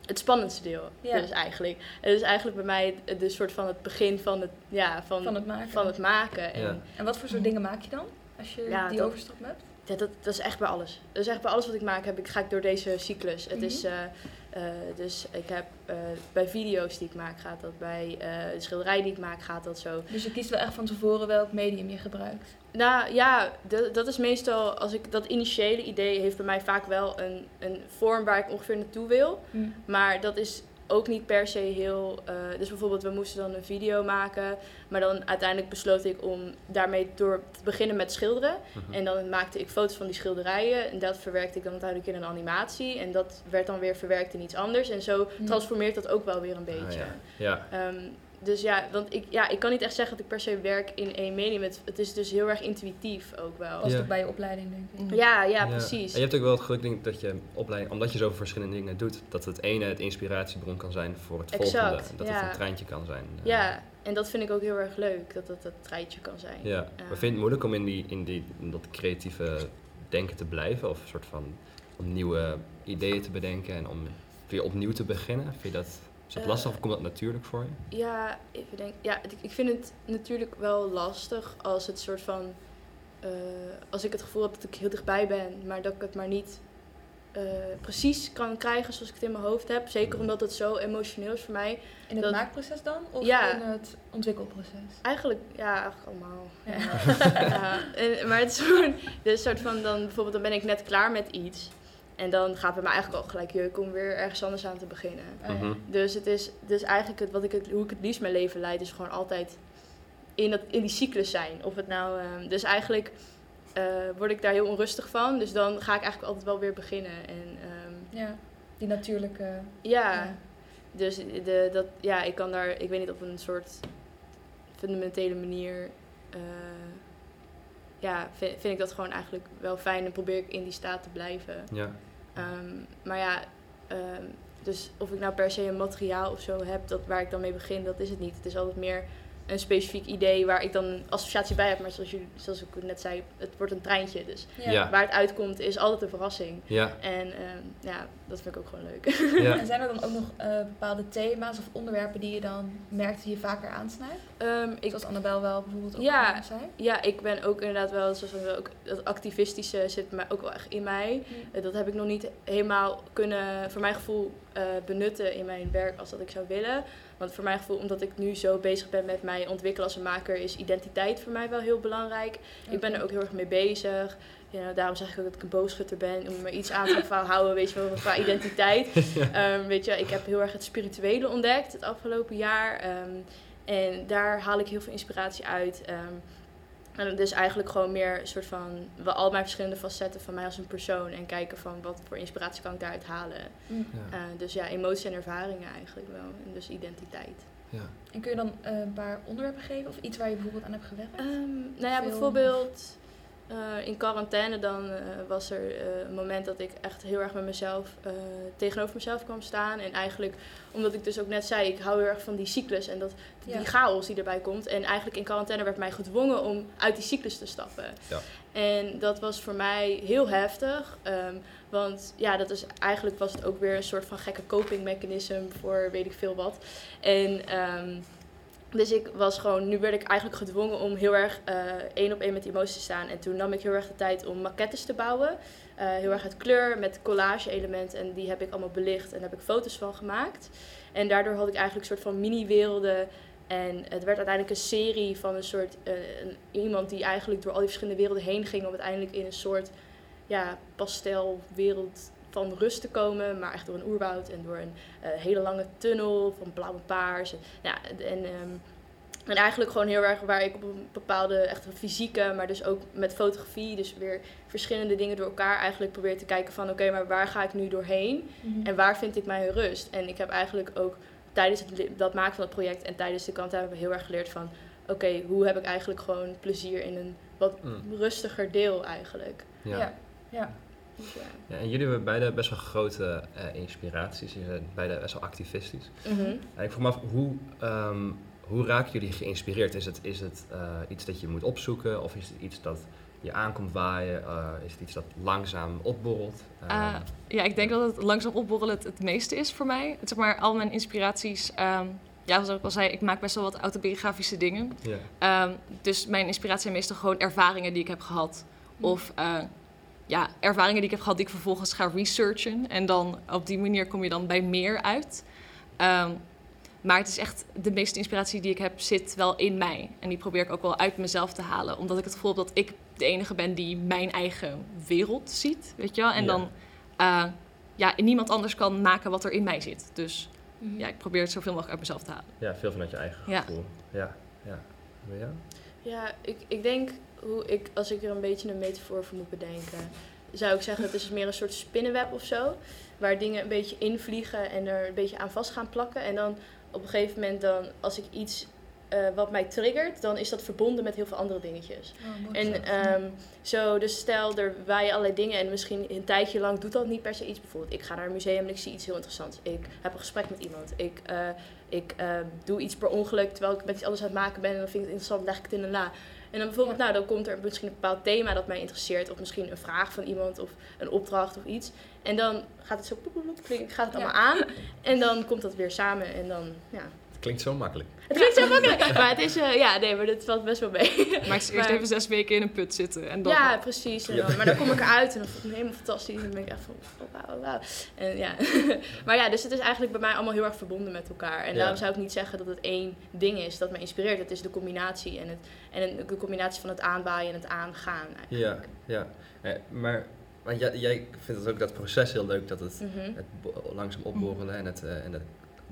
het spannendste deel. Ja. Dus eigenlijk. Het is eigenlijk bij mij de, de soort van het begin van het, ja, van, van het maken. Van het maken. En, ja. en wat voor soort dingen maak je dan? Als je ja, die dat, overstap hebt? Ja, dat, dat is echt bij alles. Dat is echt bij alles wat ik maak, heb ik, ga ik door deze cyclus. Het mm -hmm. is, uh, uh, dus ik heb uh, bij video's die ik maak, gaat dat. Bij de schilderij die ik maak, gaat dat zo. Dus je kiest wel echt van tevoren welk medium je gebruikt? Nou ja, dat is meestal, als ik dat initiële idee heeft bij mij vaak wel een, een vorm waar ik ongeveer naartoe wil. Mm. Maar dat is ook niet per se heel. Uh, dus bijvoorbeeld, we moesten dan een video maken. Maar dan uiteindelijk besloot ik om daarmee door te beginnen met schilderen. Mhm. Mm -hmm. En dan maakte ik foto's van die schilderijen. En dat verwerkte ik dan uiteindelijk in een animatie. En dat werd dan weer verwerkt in iets anders. En zo mm. transformeert dat ook wel weer een beetje. Ah, ja. ja. Um, dus ja, want ik, ja, ik kan niet echt zeggen dat ik per se werk in één medium. Het, het is dus heel erg intuïtief ook wel. Past ja. ook bij je opleiding, denk ik. Ja, ja, ja, precies. En je hebt ook wel het geluk denk ik, dat je opleiding, omdat je zoveel verschillende dingen doet, dat het ene het inspiratiebron kan zijn voor het exact, volgende. En dat ja. het een treintje kan zijn. Ja, en dat vind ik ook heel erg leuk, dat het dat treintje kan zijn. Ja, maar vind je het moeilijk om in, die, in, die, in dat creatieve denken te blijven? Of een soort van om nieuwe ideeën te bedenken en om weer opnieuw te beginnen? Vind je dat... Is dat lastig of komt dat natuurlijk voor je? Ja, even denk, ja, ik vind het natuurlijk wel lastig als het soort van. Uh, als ik het gevoel heb dat ik heel dichtbij ben, maar dat ik het maar niet uh, precies kan krijgen zoals ik het in mijn hoofd heb. Zeker omdat het zo emotioneel is voor mij. In het dat, maakproces dan? Of ja, in het ontwikkelproces? Eigenlijk, ja, eigenlijk allemaal. Ja. ja. En, maar het is gewoon een soort van, dan, bijvoorbeeld dan ben ik net klaar met iets. En dan gaat het me eigenlijk al gelijk jeuk om weer ergens anders aan te beginnen. Mm -hmm. Dus het is dus eigenlijk het, wat ik het, hoe ik het liefst mijn leven leid, is gewoon altijd in, dat, in die cyclus zijn. Of het nou, um, dus eigenlijk uh, word ik daar heel onrustig van. Dus dan ga ik eigenlijk altijd wel weer beginnen. En, um, ja, die natuurlijke. Ja, ja. dus de, dat, ja, ik kan daar, ik weet niet op een soort fundamentele manier. Uh, ja, vind, vind ik dat gewoon eigenlijk wel fijn en probeer ik in die staat te blijven. Ja. Um, maar ja, um, dus of ik nou per se een materiaal of zo heb dat, waar ik dan mee begin, dat is het niet. Het is altijd meer een specifiek idee waar ik dan een associatie bij heb. Maar zoals, jullie, zoals ik net zei, het wordt een treintje. Dus ja. Ja. waar het uitkomt is altijd een verrassing. Ja. En um, ja, dat vind ik ook gewoon leuk. Ja. En zijn er dan ook nog uh, bepaalde thema's of onderwerpen die je dan merkt die je vaker aansnijdt? Um, ik, zoals Annabel wel bijvoorbeeld ook ja, zei? Ja, ik ben ook inderdaad wel, zoals we ook, dat activistische zit mij ook wel echt in mij. Mm. Dat heb ik nog niet helemaal kunnen, voor mijn gevoel, uh, benutten in mijn werk als dat ik zou willen. Want voor mijn gevoel, omdat ik nu zo bezig ben met mij ontwikkelen als een maker, is identiteit voor mij wel heel belangrijk. Okay. Ik ben er ook heel erg mee bezig. Ja, daarom zeg ik ook dat ik een boogschutter ben, om me iets aan te houden, weet je wel, qua identiteit. ja. um, weet je, ik heb heel erg het spirituele ontdekt het afgelopen jaar. Um, en daar haal ik heel veel inspiratie uit. Um, En dus eigenlijk gewoon meer een soort van we al mijn verschillende facetten van mij als een persoon en kijken van wat voor inspiratie kan ik daaruit halen. Mm. Ja. Eh, dus ja, emoties en ervaringen eigenlijk wel. En dus identiteit. Ja. En kun je dan eh, een paar onderwerpen geven of iets waar je bijvoorbeeld aan hebt gewerkt? Ehm, nou ja, Film. bijvoorbeeld eh, in quarantaine dan eh, was er eh, een moment dat ik echt heel erg met mezelf eh, tegenover mezelf kwam staan. En eigenlijk, omdat ik dus ook net zei, ik hou heel erg van die cyclus en dat, die chaos die erbij komt. En eigenlijk in quarantaine werd mij gedwongen om uit die cyclus te stappen. Ja. En dat was voor mij heel heftig. ehm, want ja, dat is, eigenlijk was het ook weer een soort van gekke coping mechanism voor weet ik veel wat. En ehm, dus ik was gewoon, nu werd ik eigenlijk gedwongen om heel erg eh, één op één met emoties te staan. En toen nam ik heel erg de tijd om maquettes te bouwen. Eh, heel erg uit kleur met collage elementen. En die heb ik allemaal belicht en daar heb ik foto's van gemaakt. En daardoor had ik eigenlijk een soort van mini-werelden. En het werd uiteindelijk een serie van een soort eh, iemand die eigenlijk door al die verschillende werelden heen ging. Om uiteindelijk in een soort ja, pastelwereld van rust te komen. Maar echt door een oerwoud en door een eh, hele lange tunnel van blauw en paars. En, ja, en, ehm, en eigenlijk gewoon heel erg waar ik op een bepaalde echt een fysieke, maar dus ook met fotografie, dus weer verschillende dingen door elkaar eigenlijk probeer te kijken van oké, maar waar ga ik nu doorheen Mhm. en waar vind ik mijn rust? En ik heb eigenlijk ook tijdens het, dat maken van het project en tijdens de kant hebben we heel erg geleerd van oké, hoe heb ik eigenlijk gewoon plezier in een wat Mm. rustiger deel eigenlijk. Ja. ja. ja. Dus ja. En jullie hebben beide best wel grote eh, inspiraties. Jullie zijn beide best wel activistisch. Mhm. En ik vroeg me af, hoe, ehm, hoe raken jullie geïnspireerd? Is het, is het eh, iets dat je moet opzoeken? Of is het iets dat je aankomt waaien? Eh, is het iets dat langzaam opborrelt? Ehm, ja, ik denk dat het langzaam opborrelen het, het meeste is voor mij. Het, zeg maar, al mijn inspiraties... ehm, ja, zoals ik al zei, ik maak best wel wat autobiografische dingen. ja. Ehm, dus mijn inspiratie zijn meestal gewoon ervaringen die ik heb gehad. Of eh, ja, ervaringen die ik heb gehad die ik vervolgens ga researchen. En dan op die manier kom je dan bij meer uit. Ehm, maar het is echt, de meeste inspiratie die ik heb zit wel in mij. En die probeer ik ook wel uit mezelf te halen. Omdat ik het gevoel heb dat ik de enige ben die mijn eigen wereld ziet. Weet je wel? En Ja. dan, eh, ja, niemand anders kan maken wat er in mij zit. Dus Mhm. ja, ik probeer het zoveel mogelijk uit mezelf te halen. ja, veel vanuit je eigen Ja. gevoel. Ja, ja. Jou? Ja, ik, ik denk, hoe ik, als ik er een beetje een metafoor voor moet bedenken, zou ik zeggen, het is meer een soort spinnenweb of zo. Waar dingen een beetje invliegen en er een beetje aan vast gaan plakken. En dan op een gegeven moment, dan, als ik iets eh, wat mij triggert, dan is dat verbonden met heel veel andere dingetjes. Oh. En ehm, zo, dus stel, er waaien allerlei dingen en misschien een tijdje lang doet dat niet per se iets. Bijvoorbeeld, ik ga naar een museum en ik zie iets heel interessants. Ik heb een gesprek met iemand. Ik, eh, ik eh, doe iets per ongeluk terwijl ik met iets anders aan het maken ben en dan vind ik het interessant, leg ik het in een la. En dan bijvoorbeeld, nou, dan komt er misschien een bepaald thema dat mij interesseert. Of misschien een vraag van iemand of een opdracht of iets. En dan gaat het zo, gaat het allemaal aan. En dan komt dat weer samen en dan, ja. Het klinkt zo makkelijk. Het klinkt zo makkelijk, maar het is, eh, ja, nee, maar dat valt best wel mee. Maar eerst Maar- even zes weken in een put zitten. En dan Ja, precies. En Ja. dan, maar dan kom ik eruit en dan voel ik me helemaal fantastisch. En dan ben ik echt van, oh, wauw, wauw. En ja. maar ja, dus het is eigenlijk bij mij allemaal heel erg verbonden met elkaar. En Ja. daarom zou ik niet zeggen dat het één ding is dat me inspireert. Het is de combinatie en, het, en de combinatie van het aanwaaien en het aangaan. Ja, Eigenlijk. ja. Eh, maar maar jij, jij vindt het ook dat proces heel leuk, dat het, Mhm, het langzaam opborrelen en het, eh, en het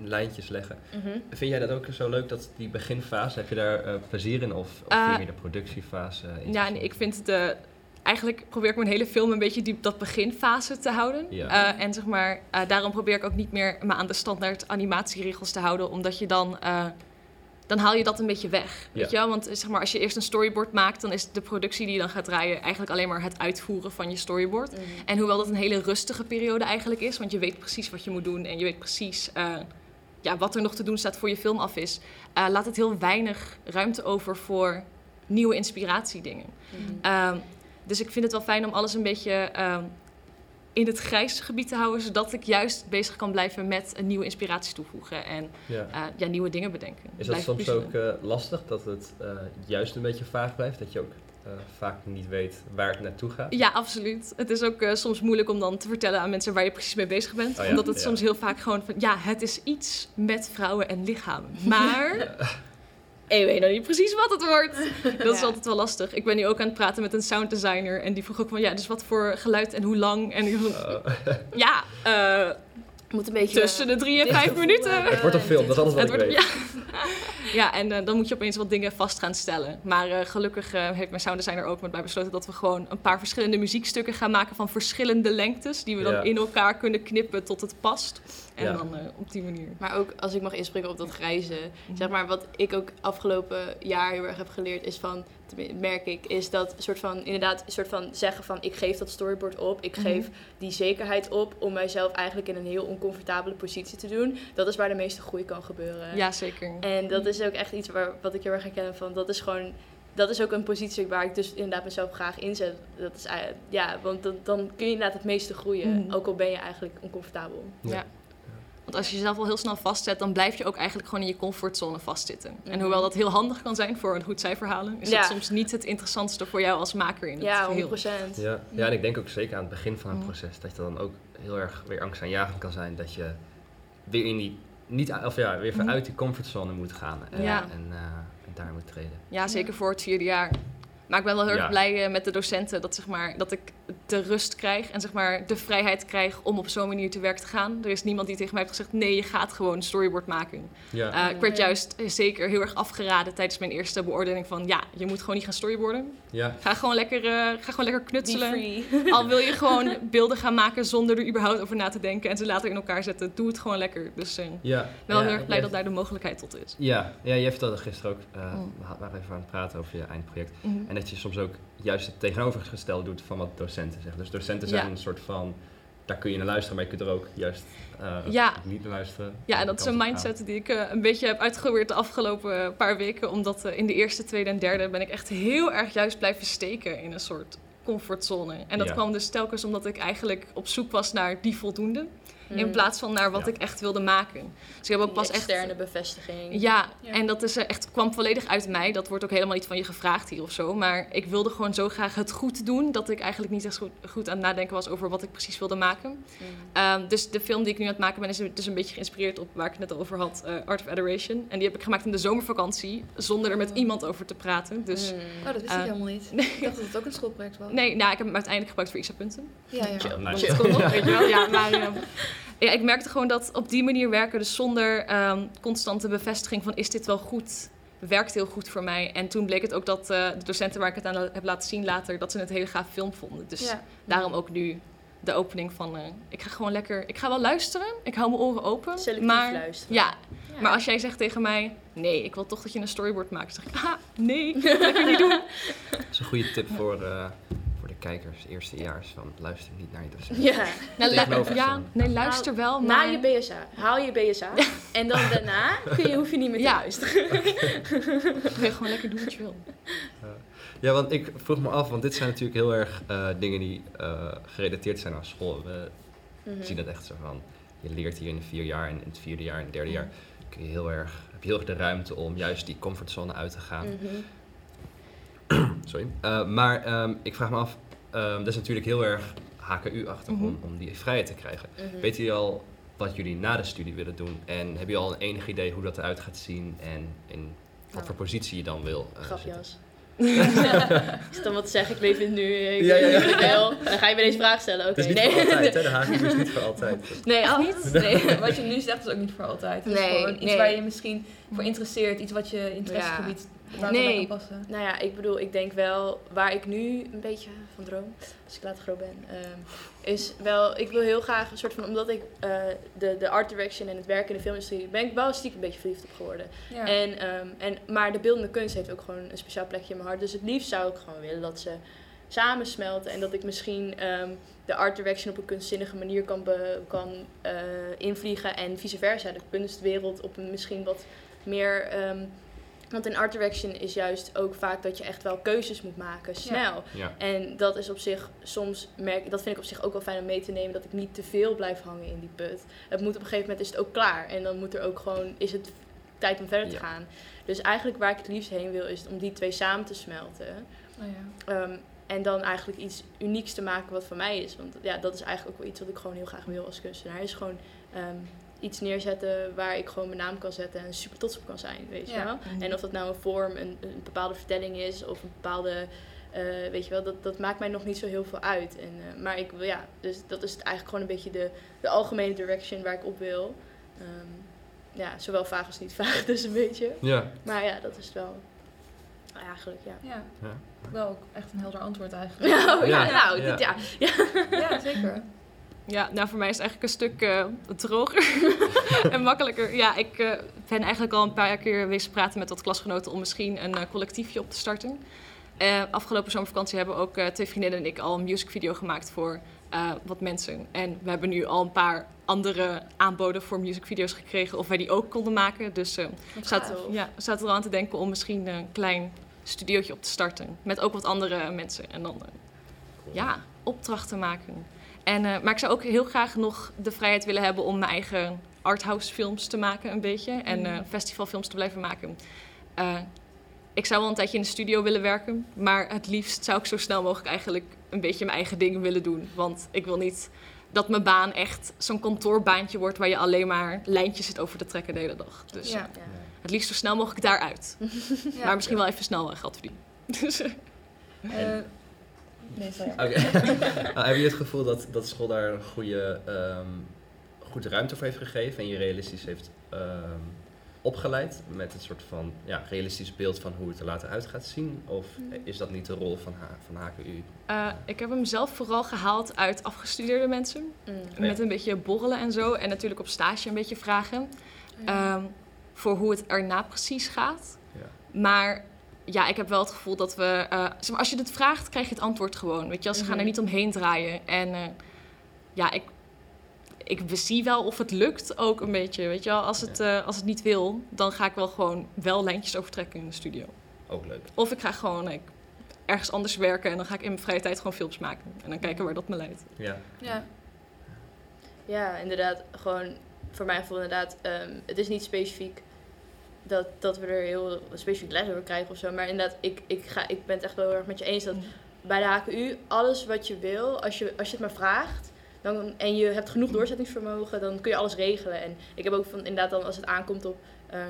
lijntjes leggen. mhm. Vind jij dat ook zo leuk, dat die beginfase? Heb je daar eh, plezier in of, of Eh, vind je meer de productiefase? Ja, interessant? nee, ik vind de. Eigenlijk probeer ik mijn hele film een beetje die, dat beginfase te houden. Ja. Eh, en zeg maar, eh, daarom probeer ik ook niet meer me aan de standaard animatieregels te houden, omdat je dan. eh, dan haal je dat een beetje weg. Weet Ja. je wel? Want eh, zeg maar, als je eerst een storyboard maakt, dan is de productie die je dan gaat draaien eigenlijk alleen maar het uitvoeren van je storyboard. Mhm. En hoewel dat een hele rustige periode eigenlijk is, want je weet precies wat je moet doen en je weet precies eh, ja, wat er nog te doen staat voor je film af is, eh, laat het heel weinig ruimte over voor nieuwe inspiratiedingen. Ehm, dus ik vind het wel fijn om alles een beetje ehm, in het grijs gebied te houden, zodat ik juist bezig kan blijven met een nieuwe inspiraties toevoegen en Ja. eh, ja, nieuwe dingen bedenken. Is dat soms puzzelen. ook eh, lastig, dat het eh, juist een beetje vaag blijft? Dat je ook eh, vaak niet weet waar het naartoe gaat? Ja, absoluut. Het is ook eh, soms moeilijk om dan te vertellen aan mensen waar je precies mee bezig bent. Oh ja, Omdat het ja. soms heel vaak gewoon van, ja, het is iets met vrouwen en lichamen. Maar ik weet nog niet precies wat het wordt. Dat is Ja. altijd wel lastig. Ik ben nu ook aan het praten met een sounddesigner en die vroeg ook van, ja, dus wat voor geluid en hoe lang? En ik van, Eh, ja, eh, Moet een beetje... tussen de drie en vijf minuten. hebben. het wordt een film, dat is alles wat Het ik wordt, weet. ja, ja, en uh, dan moet je opeens wat dingen vast gaan stellen. Maar uh, gelukkig uh, heeft mijn sound designer ook met mij besloten dat we gewoon een paar verschillende muziekstukken gaan maken van verschillende lengtes. Die we dan in elkaar kunnen knippen tot het past. En ja. dan op die manier. Maar ook als ik mag inspringen op dat grijze. Zeg maar wat ik ook afgelopen jaar heel erg heb geleerd is van merk ik, is dat soort van inderdaad een soort van zeggen van ik geef dat storyboard op, ik geef mhm. die zekerheid op om mijzelf eigenlijk in een heel oncomfortabele positie te doen. Dat is waar de meeste groei kan gebeuren. Ja, zeker. En dat is ook echt iets waar, wat ik heel erg herken van dat is gewoon dat is ook een positie waar ik dus inderdaad mezelf graag inzet. Dat is, ja, want dan, dan kun je inderdaad het meeste groeien, mhm. ook al ben je eigenlijk oncomfortabel. ja. Want als je jezelf al heel snel vastzet, dan blijf je ook eigenlijk gewoon in je comfortzone vastzitten. En hoewel dat heel handig kan zijn voor een goed cijferhalen, is dat soms niet het interessantste voor jou als maker in het ja, geheel. 100%. Ja, ja, en ik denk ook zeker aan het begin van een proces dat je dan ook heel erg weer angstaanjagend kan zijn dat je weer in die niet, of ja, weer vanuit die comfortzone moet gaan en, en, uh, en daar moet treden. Ja, zeker voor het vierde jaar. Maar ik ben wel heel erg blij eh, met de docenten dat, zeg maar, dat ik de rust krijg en zeg maar, de vrijheid krijg om op zo'n manier te werk te gaan. Er is niemand die tegen mij heeft gezegd: nee, je gaat gewoon storyboard maken. Ja. Uh, ik werd juist zeker heel erg afgeraden tijdens mijn eerste beoordeling van: ja, je moet gewoon niet gaan storyboarden. Ja. Ga, gewoon lekker, uh, ga gewoon lekker knutselen. Al wil je gewoon beelden gaan maken zonder er überhaupt over na te denken en ze later in elkaar zetten, doe het gewoon lekker. Dus uh, ja. wel heel erg blij dat daar de mogelijkheid tot is. Ja, ja je vertelde gisteren ook, mm. we waren even aan het praten over je eindproject. Mm dat je soms ook juist het tegenovergestelde doet van wat docenten zeggen. Dus docenten zijn een soort van, daar kun je naar luisteren, maar je kunt er ook juist uh, niet naar luisteren. Ja, en dat is een mindset die ik uh, een beetje heb uitgeprobeerd de afgelopen paar weken. Omdat uh, in de eerste, tweede en derde ben ik echt heel erg juist blijven steken in een soort comfortzone. En dat kwam dus telkens omdat ik eigenlijk op zoek was naar die voldoende. In hmm. plaats van naar wat ik echt wilde maken. Dus ik heb ook pas echt. Externe bevestiging. Ja, en dat is echt, kwam volledig uit mij. Dat wordt ook helemaal niet van je gevraagd hier of zo. Maar ik wilde gewoon zo graag het goed doen. Dat ik eigenlijk niet echt goed, goed aan het nadenken was over wat ik precies wilde maken. Hmm. Ehm, dus de film die ik nu aan het maken ben, is dus een beetje geïnspireerd op waar ik het net over had: uh, Art of Adoration. En die heb ik gemaakt in de zomervakantie. Zonder er met oh. iemand over te praten. Dus, hmm. Oh, dat wist ik uh, helemaal niet. ik dacht dat het ook een schoolproject was. Nee, nou, ik heb hem uiteindelijk gebruikt voor ISA-punten. Ja, ja. Chill, nice. Chill. weet je wel. Ja, maar. Ehm, ja, ik merkte gewoon dat op die manier werken, dus zonder um, constante bevestiging van is dit wel goed, werkt heel goed voor mij. En toen bleek het ook dat uh, de docenten waar ik het aan heb laten zien later, dat ze het een hele gaaf film vonden. Dus daarom ook nu de opening van, uh, ik ga gewoon lekker, ik ga wel luisteren, ik hou mijn oren open. Selectief maar, luisteren. Ja, ja, maar als jij zegt tegen mij, nee, ik wil toch dat je een storyboard maakt, dan zeg ik, ah, nee, dat kan ik niet doen. Dat is een goede tip voor... Uh kijkers, eerstejaars, van luister niet naar je docent. Ja, nou, ja nee, luister wel. Maar... Na je BSA, haal je BSA en dan daarna kun je, hoef je niet meer te ja. luisteren. kun je gewoon lekker doen wat je wil. ja, want ik vroeg me af, want dit zijn natuurlijk heel erg uh, dingen die uh, gerelateerd zijn aan school. We mm -hmm. zien dat echt zo van, je leert hier in vier jaar en in het vierde jaar en het derde jaar kun je heel erg, heb je heel erg de ruimte om juist die comfortzone uit te gaan. Mm -hmm. Sorry. Uh, maar um, ik vraag me af, um, dat is natuurlijk heel erg HKU-achtig mm om, om, die vrijheid te krijgen. Mm -hmm. Weet jullie al wat jullie na de studie willen doen? En heb je al een enig idee hoe dat eruit gaat zien en in wat nou. voor positie je dan wil uh, Grapjas. is dan wat zeggen, ik leef in nu, ik ja, ja, ja. Dan ga je me deze vraag stellen. Oké, okay, nee. voor altijd, hè? De HKU is niet voor altijd. Nee, al niet. Nee, wat je nu zegt is ook niet voor altijd. Het nee, is gewoon iets nee. waar je misschien voor interesseert, iets wat je interessegebied Waar nee, passen? nou ja, ik bedoel, ik denk wel waar ik nu een beetje van droom, als ik later groot ben, um, is wel, ik wil heel graag een soort van, omdat ik uh, de, de art direction en het werk in de filmindustrie, ben ik wel stiekem een beetje verliefd op geworden. Ja. En, um, en, maar de beeldende kunst heeft ook gewoon een speciaal plekje in mijn hart. Dus het liefst zou ik gewoon willen dat ze samensmelten en dat ik misschien um, de art direction op een kunstzinnige manier kan, be, kan uh, invliegen en vice versa. De kunstwereld op een misschien wat meer want in art direction is juist ook vaak dat je echt wel keuzes moet maken, snel. Ja. En dat is op zich soms, merk, dat vind ik op zich ook wel fijn om mee te nemen, dat ik niet te veel blijf hangen in die put. Het moet op een gegeven moment is het ook klaar. En dan moet er ook gewoon, is het tijd om verder te gaan. Dus eigenlijk waar ik het liefst heen wil, is om die twee samen te smelten. Oh ja. Um, en dan eigenlijk iets unieks te maken wat van mij is. Want ja, dat is eigenlijk ook wel iets wat ik gewoon heel graag wil als kunstenaar. Is gewoon um, iets neerzetten waar ik gewoon mijn naam kan zetten en super trots op kan zijn, weet je wel. Mhm. En of dat nou een vorm, een, een bepaalde vertelling is of een bepaalde, uh, weet je wel, dat, dat maakt mij nog niet zo heel veel uit. En, uh, maar ik wil, ja, dus dat is eigenlijk gewoon een beetje de, de algemene direction waar ik op wil. Um, ja, zowel vaag als niet vaag, dus een beetje. Ja. Maar ja, dat is het wel. Eigenlijk, ja. Ja, Ja. wel ook echt een helder antwoord eigenlijk. Nou, ja, Ja. nou, Ja. dit- ja. ja. Ja, zeker. Ja, nou voor mij is het eigenlijk een stuk eh, droger en makkelijker. Ja, ik eh, ben eigenlijk al een paar keer geweest praten met wat klasgenoten om misschien een eh, collectiefje op te starten. Eh, afgelopen zomervakantie hebben ook eh, twee vriendinnen en ik al een musicvideo gemaakt voor eh, wat mensen. En we hebben nu al een paar andere aanboden voor musicvideo's gekregen of wij die ook konden maken. Dus eh Wat zaten, ja, we zaten er al aan te denken om misschien een klein studiootje op te starten. Met ook wat andere mensen. En dan ja, opdrachten maken. En, eh, maar ik zou ook heel graag nog de vrijheid willen hebben om mijn eigen arthouse films te maken, een beetje. En eh, festivalfilms te blijven maken. Eh, ik zou wel een tijdje in de studio willen werken. Maar het liefst zou ik zo snel mogelijk eigenlijk een beetje mijn eigen ding willen doen. Want ik wil niet dat mijn baan echt zo'n kantoorbaantje wordt waar je alleen maar lijntjes zit over te trekken de hele dag. Dus Ja. Ja. het liefst zo snel mogelijk daaruit. Ja. Maar misschien wel even snel geld verdienen. Dus, eh, Nee, sorry. Oké. Nou, heb je het gevoel dat, dat school daar een goede, ehm, goede ruimte voor heeft gegeven en je realistisch heeft ehm, opgeleid met een soort van ja, realistisch beeld van hoe het er later uit gaat zien? Of is dat niet de rol van, H- van HKU? eh, ik heb hem zelf vooral gehaald uit afgestudeerde mensen. Mm. Met een beetje borrelen en zo. En natuurlijk op stage een beetje vragen. ehm, voor hoe het erna precies gaat. Ja. Maar ja, ik heb wel het gevoel dat we... eh, zeg maar, als je het vraagt, krijg je het antwoord gewoon. Weet je, als ze gaan er Mhm. niet omheen draaien. En eh, ja, ik, ik zie wel of het lukt ook een beetje. Weet je wel, als het, eh, als het niet wil, dan ga ik wel gewoon wel lijntjes overtrekken in de studio. Ook leuk. Of ik ga gewoon ergens anders werken en dan ga ik in mijn vrije tijd gewoon films maken. En dan kijken waar dat me leidt. Ja. Ja. Ja, inderdaad. Gewoon voor mijn gevoel inderdaad. ehm, het is niet specifiek dat, dat we er heel specifiek les over krijgen of zo. Maar inderdaad, ik, ik, ga, ik ben het echt wel heel erg met je eens dat bij de HKU alles wat je wil, als je, als je het maar vraagt. Dan, en je hebt genoeg doorzettingsvermogen, dan kun je alles regelen. En ik heb ook van inderdaad dan als het aankomt op ehm,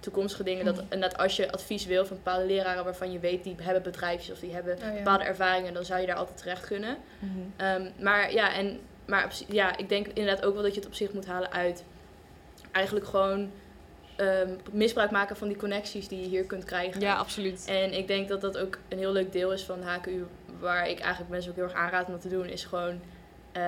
toekomstige dingen, dat inderdaad als je advies wil van bepaalde leraren waarvan je weet die hebben bedrijfjes of die hebben Oh, ja. bepaalde ervaringen, dan zou je daar altijd terecht kunnen. Ehm, maar ja, en, maar op ja, ik denk inderdaad ook wel dat je het op zich moet halen uit eigenlijk gewoon ehm, misbruik maken van die connecties die je hier kunt krijgen. Ja, absoluut. En ik denk dat dat ook een heel leuk deel is van HKU, waar ik eigenlijk mensen ook heel erg aanraad om dat te doen, is gewoon eh,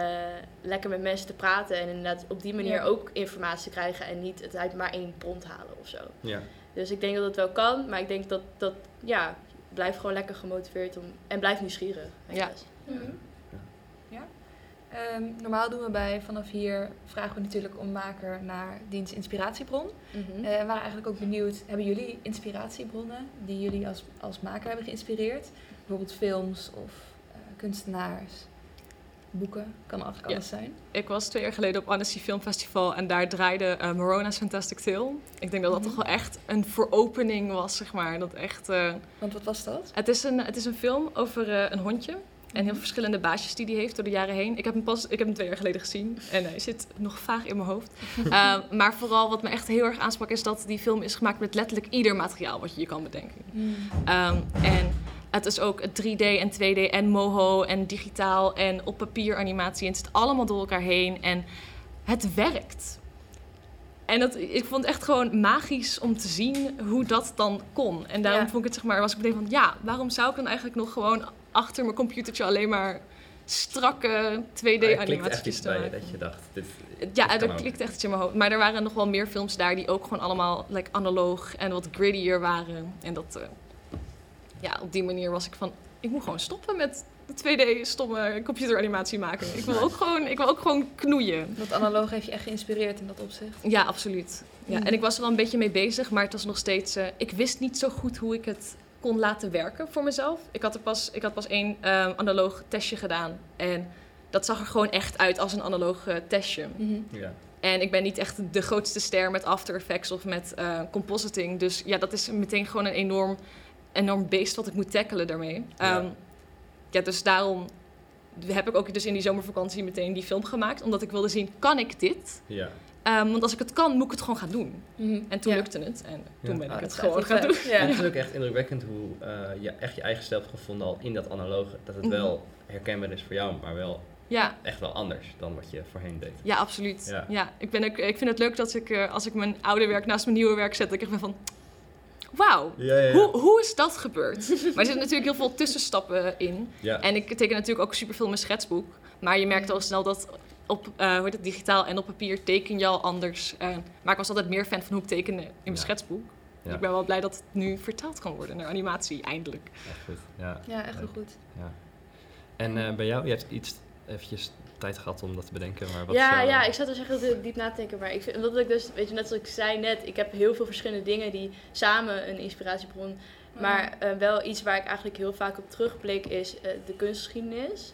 lekker met mensen te praten en inderdaad op die manier Ja. ook informatie krijgen en niet het uit maar één bron halen of zo. Ja. Dus ik denk dat het wel kan, maar ik denk dat, dat ja, blijf gewoon lekker gemotiveerd om, en blijf nieuwsgierig. Ja. Ehm, normaal doen we bij vanaf hier vragen we natuurlijk om maker naar diens inspiratiebron. Eh, en waren eigenlijk ook benieuwd, hebben jullie inspiratiebronnen die jullie als, als maker hebben geïnspireerd? Bijvoorbeeld films of eh, kunstenaars, boeken, kan eigenlijk Ja. alles zijn. Ik was twee jaar geleden op Annecy Film Festival en daar draaide eh, Morona's Fantastic Tale. Ik denk dat dat Mhm. toch wel echt een veropening was, zeg maar. Dat echt, eh, Want wat was dat? het, is een, het is een film over een hondje en heel verschillende baasjes die hij heeft door de jaren heen. Ik heb hem pas ik heb hem twee jaar geleden gezien en hij zit nog vaag in mijn hoofd. Eh, maar vooral wat me echt heel erg aansprak is dat die film is gemaakt met letterlijk ieder materiaal wat je je kan bedenken. Ehm, en het is ook 3D en 2D en moho en digitaal en op papier animatie. En het zit allemaal door elkaar heen en het werkt. En dat, ik vond het echt gewoon magisch om te zien hoe dat dan kon. En daarom Ja. vond ik het zeg maar, was ik meteen van ja, waarom zou ik dan eigenlijk nog gewoon achter mijn computertje alleen maar strakke Maar het klikt echt 2D-animaties iets te bij je maken? dat je dacht, dit, Ja, dit dat klikt echt iets in mijn hoofd. Maar er waren nog wel meer films daar die ook gewoon allemaal like, analoog en wat grittier waren. En dat, eh, ja, op die manier was ik van, ik moet gewoon stoppen met de 2D stomme computeranimatie maken. Ik wil ook gewoon, ik wil ook gewoon knoeien. Dat analoog heeft je echt geïnspireerd in dat opzicht. Ja, absoluut. Ja, Mm. en ik was er wel een beetje mee bezig, maar het was nog steeds... eh, ik wist niet zo goed hoe ik het kon laten werken voor mezelf. Ik had, er pas, ik had pas één eh, analoog testje gedaan. En dat zag er gewoon echt uit als een analoog eh, testje. Ja. En ik ben niet echt de grootste ster met After Effects of met eh, compositing. Dus ja, dat is meteen gewoon een enorm, enorm beest wat ik moet tackelen daarmee. Ja. Ja. ja, dus daarom heb ik ook dus in die zomervakantie meteen die film gemaakt. Omdat ik wilde zien, kan ik dit? Ja. Ehm, want als ik het kan, moet ik het gewoon gaan doen. En toen Ja. lukte het. En toen Ja. ben ik Ah, het gewoon gaan doen. En Ja. het is ook echt indrukwekkend hoe eh, je echt je eigen stijl hebt gevonden al in dat analoge. Dat het Mhm. wel herkenbaar is voor jou, maar wel ja. echt wel anders dan wat je voorheen deed. Ja, absoluut. Ja. ik, ben ook, ik vind het leuk dat ik, uh, als ik mijn oude werk naast mijn nieuwe werk zet, dat ik echt ben van... Wauw, hoe, hoe is dat gebeurd? maar er zitten natuurlijk heel veel tussenstappen in. En ik teken natuurlijk ook superveel in mijn schetsboek. Maar je merkt al snel dat op uh, hoe het, digitaal en op papier teken je al anders. Uh, maar ik was altijd meer fan van hoe ik tekende in mijn schetsboek. Ja. Ik ben wel blij dat het nu vertaald kan worden naar animatie, eindelijk. Echt goed, ja. Ja, echt heel goed. Ja. En uh, bij jou, je hebt iets eventjes tijd gehad om dat te bedenken. Maar wat ja, ja, ik zat er zeggen heel diep na te denken. Maar ik vind, omdat ik dus, weet je, net zoals ik zei net, ik heb heel veel verschillende dingen die samen een inspiratiebron. Maar uh, wel iets waar ik eigenlijk heel vaak op terugblik is uh, de kunstgeschiedenis.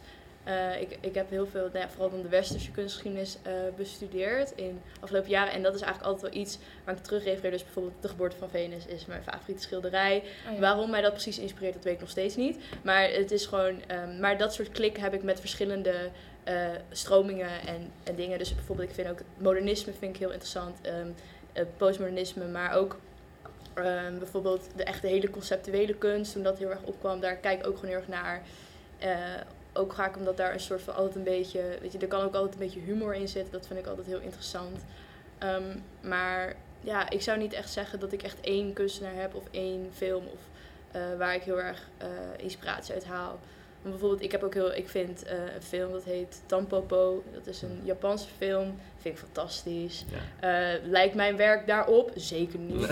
Uh, ik, ik heb heel veel, nou ja, vooral dan de westerse kunstgeschiedenis uh, bestudeerd in de afgelopen jaren. En dat is eigenlijk altijd wel iets waar ik terug refereer. Dus bijvoorbeeld De Geboorte van Venus is mijn favoriete schilderij. Oh Waarom mij dat precies inspireert, dat weet ik nog steeds niet. Maar het is gewoon, um, maar dat soort klik heb ik met verschillende uh, stromingen en, en dingen. Dus bijvoorbeeld, ik vind ook modernisme vind ik heel interessant. Um, postmodernisme, maar ook um, bijvoorbeeld de echte hele conceptuele kunst. Toen dat heel erg opkwam, daar kijk ik ook gewoon heel erg naar ook ga ik omdat daar een soort van altijd een beetje, weet je, er kan ook altijd een beetje humor in zitten. Dat vind ik altijd heel interessant. Ehm, maar ja, ik zou niet echt zeggen dat ik echt één kunstenaar heb of één film of uh, waar ik heel erg uh, inspiratie uit haal bijvoorbeeld, ik heb ook heel, ik vind uh, een film dat heet Tampopo. Dat is een Japanse film. Vind ik fantastisch. Ja. Uh, lijkt mijn werk daarop? Zeker niet.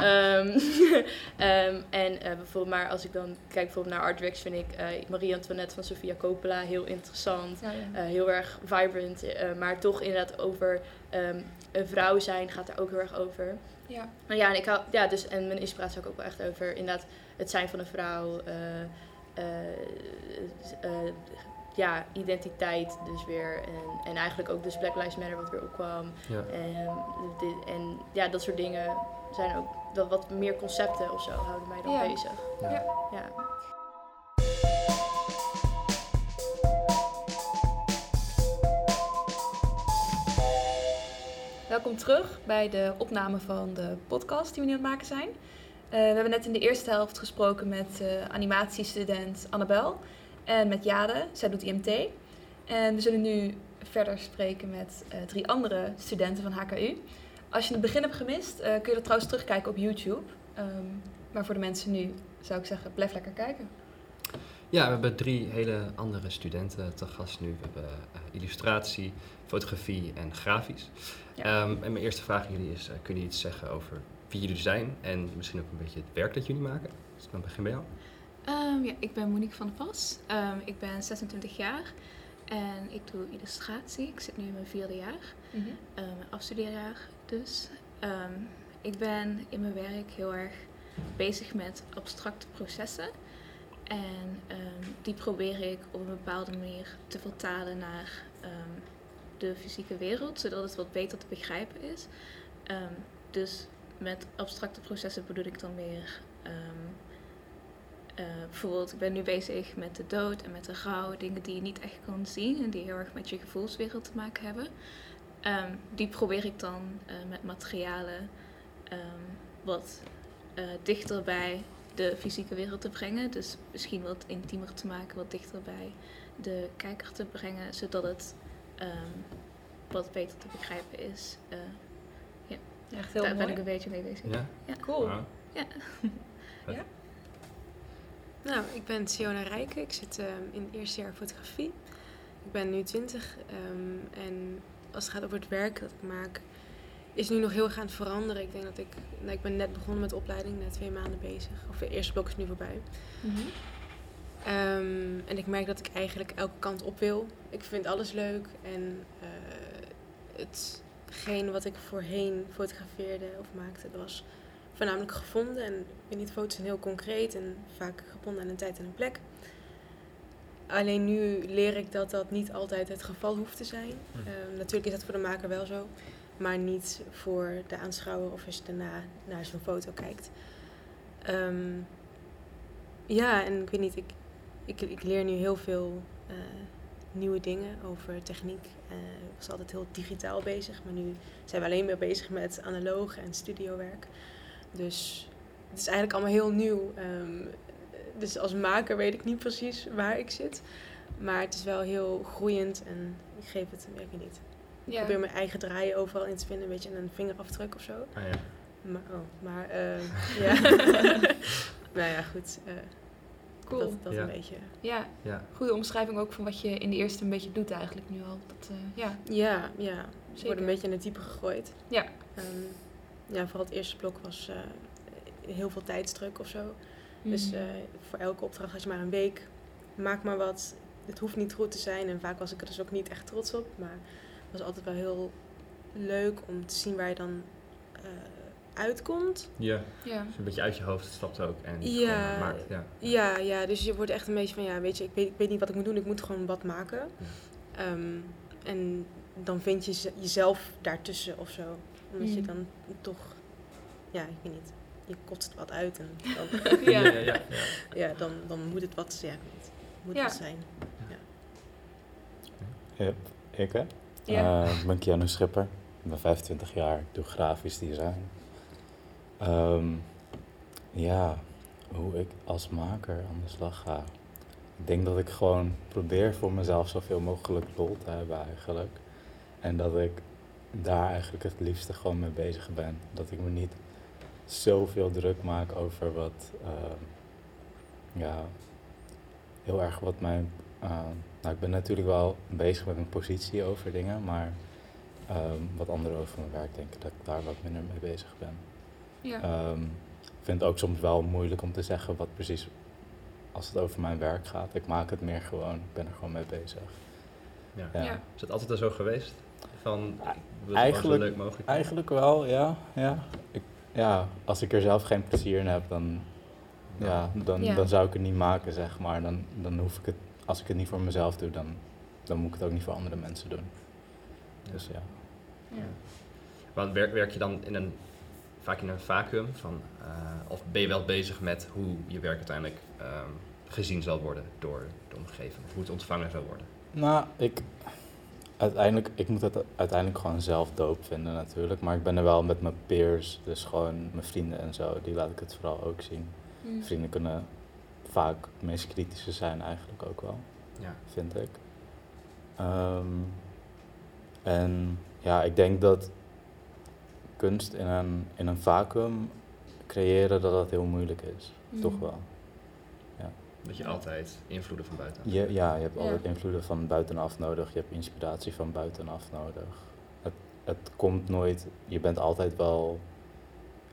um, um, en uh, bijvoorbeeld, maar als ik dan kijk bijvoorbeeld naar Art Directs, vind ik Marie Antoinette van Sofia Coppola heel interessant. Ja, ja. heel erg vibrant. maar toch inderdaad over um, een vrouw zijn gaat er ook heel erg over. Ja. Ja, en ik hou, ja, dus en mijn inspiratie ook wel echt over inderdaad het zijn van een vrouw. Uh, ja, identiteit dus weer. En, en eigenlijk ook dus Black Lives Matter wat weer opkwam. Ja. En, dit, en ja, dat soort dingen zijn ook dat wat meer concepten of zo houden mij dan bezig. Ja. ja. Welkom terug bij de opname van de podcast die we nu aan het maken zijn. Eh, we hebben net in de eerste helft gesproken met uh, animatiestudent Annabel en met Jade. Zij doet IMT. En we zullen nu verder spreken met uh, drie andere studenten van HKU. Als je het begin hebt gemist, kun je dat trouwens terugkijken op YouTube. Um, maar voor de mensen nu zou ik zeggen, blijf lekker kijken. Ja, we hebben drie hele andere studenten te gast nu. We hebben illustratie, fotografie en grafisch. Ja. Um, en mijn eerste vraag aan jullie is, kun je iets zeggen over wie jullie zijn en misschien ook een beetje het werk dat jullie maken. Dus dan begin bij jou. Um, ja, ik ben Monique van der Pas. Um, ik ben 26 jaar en ik doe illustratie. Ik zit nu in mijn vierde jaar, mm -hmm. mijn afstudeerjaar dus. ik ben in mijn werk heel erg bezig met abstracte processen. En die probeer ik op een bepaalde manier te vertalen naar de fysieke wereld, zodat het wat beter te begrijpen is. dus met abstracte processen bedoel ik dan meer. Um, uh, bijvoorbeeld, ik ben nu bezig met de dood en met de rouw, dingen die je niet echt kan zien en die heel erg met je gevoelswereld te maken hebben. Um, die probeer ik dan uh, met materialen um, wat uh, dichter bij de fysieke wereld te brengen. Dus misschien wat intiemer te maken, wat dichter bij de kijker te brengen, zodat het wat beter te begrijpen is Echt heel Daar ben ik een beetje mee bezig. Ja? ja. Cool. Ja. ja. Nou, ik ben Siona Rijken. Ik zit um, in het eerste jaar fotografie. Ik ben nu 20 um, ehm, en als het gaat over het werk dat ik maak, is nu nog heel erg aan het veranderen. Ik denk dat ik, nou, ik ben net begonnen met de opleiding, net twee maanden bezig. Of de eerste blok is nu voorbij. Mm -hmm. um, en ik merk dat ik eigenlijk elke kant op wil. Ik vind alles leuk en uh, het hetgeen wat ik voorheen fotografeerde of maakte, dat was voornamelijk gevonden. En ik weet niet, foto's zijn heel concreet en vaak gebonden aan een tijd en een plek. Alleen nu leer ik dat dat niet altijd het geval hoeft te zijn. Hm. Ehm, natuurlijk is dat voor de maker wel zo, maar niet voor de aanschouwer of als je daarna naar zo'n foto kijkt. Um, ja, en ik weet niet, ik, ik, ik leer nu heel veel uh, nieuwe dingen over techniek. Uh, ik was altijd heel digitaal bezig, maar nu zijn we alleen maar bezig met analoog en studiowerk. Dus het is eigenlijk allemaal heel nieuw. Um, dus als maker weet ik niet precies waar ik zit. Maar het is wel heel groeiend en ik geef het, weet ik niet. Ik probeer mijn eigen draaien overal in te vinden, een beetje een vingerafdruk of zo. Ah, ja. Maar, oh, maar uh, ja. nou ja, goed. Uh, cool. Dat, dat een beetje. Ja. ja, goede omschrijving ook van wat je in de eerste een beetje doet eigenlijk nu al. Dat, uh, ja. ja, ja. Ze worden een beetje in het diepe gegooid. Ja. Um, ja, vooral het eerste blok was heel veel tijdsdruk of zo. Dus mm. voor elke opdracht had je maar een week. Maak maar wat. Het hoeft niet goed te zijn. En vaak was ik er dus ook niet echt trots op. Maar het was altijd wel heel leuk om te zien waar je dan uitkomt. Ja, ja. Dus een beetje uit je hoofd stapt ook en ja. maakt. Ja. ja, ja, dus je wordt echt een beetje van, ja, weet je, ik weet, ik weet niet wat ik moet doen, ik moet gewoon wat maken. Um, en dan vind je jezelf daartussen of zo. Omdat je mm. dan toch, ja, ik weet niet, je kotst wat uit en dan, ja. ja, ja, ja. dan, dan moet het wat, ja, moet wat zijn. Ja. ik hè? Ja. Uh, ik ben Keanu Schipper, ik ben 25 jaar, ik doe grafisch design. Um, ja, hoe ik als maker aan de slag ga. Ik denk dat ik gewoon probeer voor mezelf zoveel mogelijk lol te hebben eigenlijk. En dat ik daar eigenlijk het liefste gewoon mee bezig ben. Dat ik me niet zoveel druk maak over wat, uh, ja, heel erg wat mijn, uh, nou ik ben natuurlijk wel bezig met mijn positie over dingen, maar um, wat anderen over mijn werk denken dat ik daar wat minder mee bezig ben. Ja. Um, ik vind het ook soms wel moeilijk om te zeggen wat precies als het over mijn werk gaat. Ik maak het meer gewoon, ik ben er gewoon mee bezig. Ja. ja. Is het altijd al zo geweest? Van, eigenlijk, zo leuk mogelijk eigenlijk wel, ja. Ja. Ik, ja. Als ik er zelf geen plezier in heb, dan, ja, dan, dan zou ik het niet maken, zeg maar. Dan, dan hoef ik het, als ik het niet voor mezelf doe, dan, dan moet ik het ook niet voor andere mensen doen. Dus ja. ja. Want werk, werk je dan in een vaak in een vacuüm van, uh, of ben je wel bezig met hoe je werk uiteindelijk um, gezien zal worden door de omgeving, of hoe het ontvangen zal worden? Nou, ik, uiteindelijk, ik moet het uiteindelijk gewoon zelf doop vinden natuurlijk, maar ik ben er wel met mijn peers, dus gewoon mijn vrienden en zo, die laat ik het vooral ook zien. Mm. Vrienden kunnen vaak het meest kritische zijn eigenlijk ook wel, ja. vind ik. Um, en ja, ik denk dat kunst in een, in een vacuüm creëren, dat dat heel moeilijk is. Mm. Toch wel. Ja. Dat je altijd invloeden van buitenaf je, Ja, je hebt altijd invloeden van buitenaf nodig. Je hebt inspiratie van buitenaf nodig. Het, het komt nooit, je bent altijd wel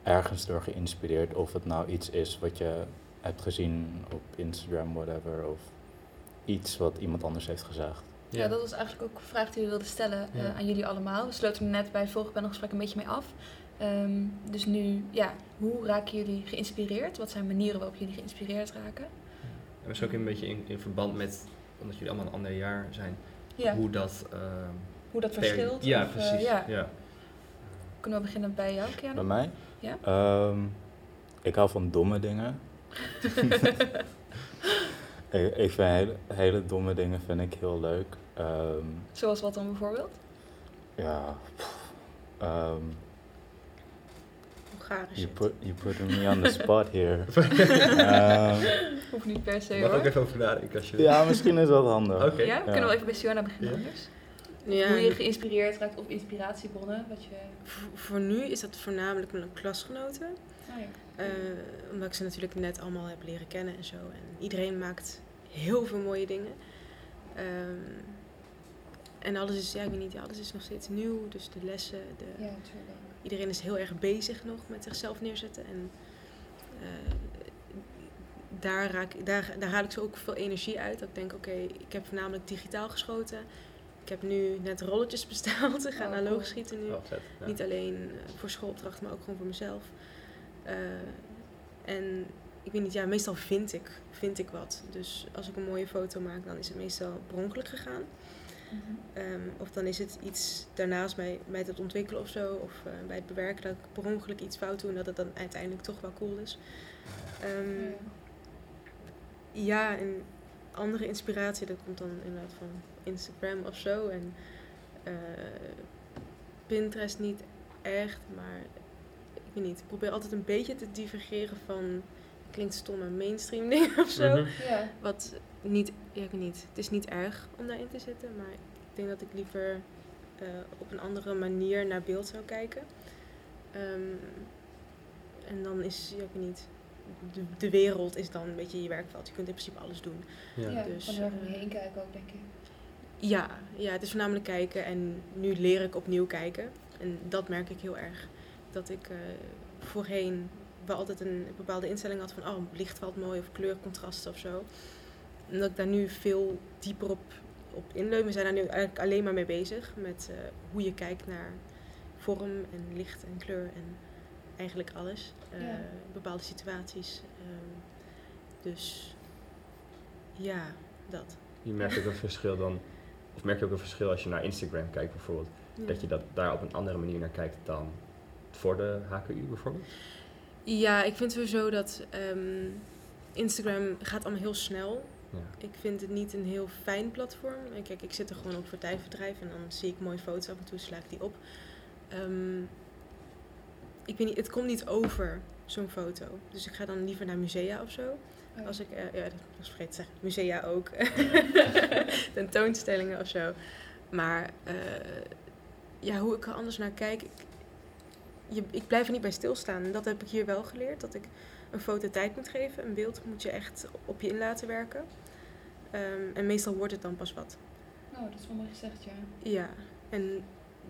ergens door geïnspireerd. Of het nou iets is wat je hebt gezien op Instagram, whatever. Of iets wat iemand anders heeft gezegd. Ja. dat was eigenlijk ook een vraag die we wilden stellen uh, aan jullie allemaal. We sloten net bij het vorige panelgesprek een beetje mee af. Um, dus nu, ja, hoe raken jullie geïnspireerd? Wat zijn manieren waarop jullie geïnspireerd raken? En misschien ook een beetje in, in verband met, omdat jullie allemaal een ander jaar zijn, ja. hoe dat... Uh, hoe dat verschilt? Ja, of, precies. Uh, ja. ja. Kunnen we beginnen bij jou, Kiana? Bij mij? Ja. Um, ik hou van domme dingen. ik, ik vind hele, hele domme dingen vind ik heel leuk. Um, Zoals wat dan bijvoorbeeld? Ja. Um, Gare you put, you put me on the spot here. um, Hoeft niet per se Mag ook even over nadenken als je Ja, misschien is dat handig. Okay. Ja? Kunnen we even bij Siona beginnen ja. anders? Ja. Hoe je geïnspireerd raakt of inspiratiebronnen? Wat je... Voor, voor nu is dat voornamelijk mijn klasgenoten. Oh ja. uh, omdat ik ze natuurlijk net allemaal heb leren kennen en zo. En iedereen maakt heel veel mooie dingen. Um, en alles is, ja, ik weet niet, alles is nog steeds nieuw. Dus de lessen, de, ja, iedereen is heel erg bezig nog met zichzelf neerzetten. En uh, daar, raak, daar, daar haal ik zo ook veel energie uit. Dat ik denk, oké, ik heb voornamelijk digitaal geschoten. Ik heb nu net rolletjes besteld. Ik ga oh, analoog schieten nu. Oh, niet alleen eh, voor schoolopdrachten, maar ook gewoon voor mezelf. Uh, en ik weet niet, ja, meestal vind ik, vind ik wat. Dus als ik een mooie foto maak, dan is het meestal bronkelijk gegaan. Ehm, of dan is het iets daarnaast bij, bij het ontwikkelen of zo, of uh, bij het bewerken dat ik per ongeluk iets fout doe en dat het dan uiteindelijk toch wel cool is. Um, ja, en andere inspiratie, dat komt dan inderdaad van Instagram of zo. En uh, Pinterest niet echt, maar ik weet niet. Ik probeer altijd een beetje te divergeren van klinkt stomme mainstream ding of zo. Mhm. ja. Wat niet, ja, ik weet niet. Het is niet erg om daarin te zitten, maar ik denk dat ik liever uh, op een andere manier naar beeld zou kijken. Um, en dan is, ja, ik weet niet, de, de, wereld is dan een beetje je werkveld. Je kunt in principe alles doen. Ja, ja dus, van er uh, heen kijken ook, denk ik. Ja, ja, het is voornamelijk kijken en nu leer ik opnieuw kijken. En dat merk ik heel erg. Dat ik uh, voorheen wel altijd een bepaalde instelling had van, oh, licht valt mooi of kleurcontrasten of zo. En dat ik daar nu veel dieper op, op inleun. We zijn daar nu eigenlijk alleen maar mee bezig met uh, hoe je kijkt naar vorm en licht en kleur en eigenlijk alles. Uh, ja. Bepaalde situaties. Um, dus ja, dat. Je merkt ook een verschil dan, of merk je ook een verschil als je naar Instagram kijkt bijvoorbeeld, ja. dat je dat daar op een andere manier naar kijkt dan voor de HKU bijvoorbeeld? Ja, ik vind sowieso dat um, Instagram gaat allemaal heel snel. Ja. Ik vind het niet een heel fijn platform. En kijk, ik zit er gewoon op voor tijdverdrijf en dan zie ik mooie foto's af en toe sla ik die op. Um, ik weet niet, het komt niet over zo'n foto. Dus ik ga dan liever naar musea of zo. Oh. Als ik, uh, ja, dat was vergeten te zeggen, musea ook. Tentoonstellingen of zo. Maar uh, ja, hoe ik er anders naar kijk, ik, je, ik blijf er niet bij stilstaan. En dat heb ik hier wel geleerd. Dat ik een foto tijd moet geven. Een beeld moet je echt op je in laten werken. Um, en meestal wordt het dan pas wat. Oh, dat is wel mooi gezegd, ja. Ja, en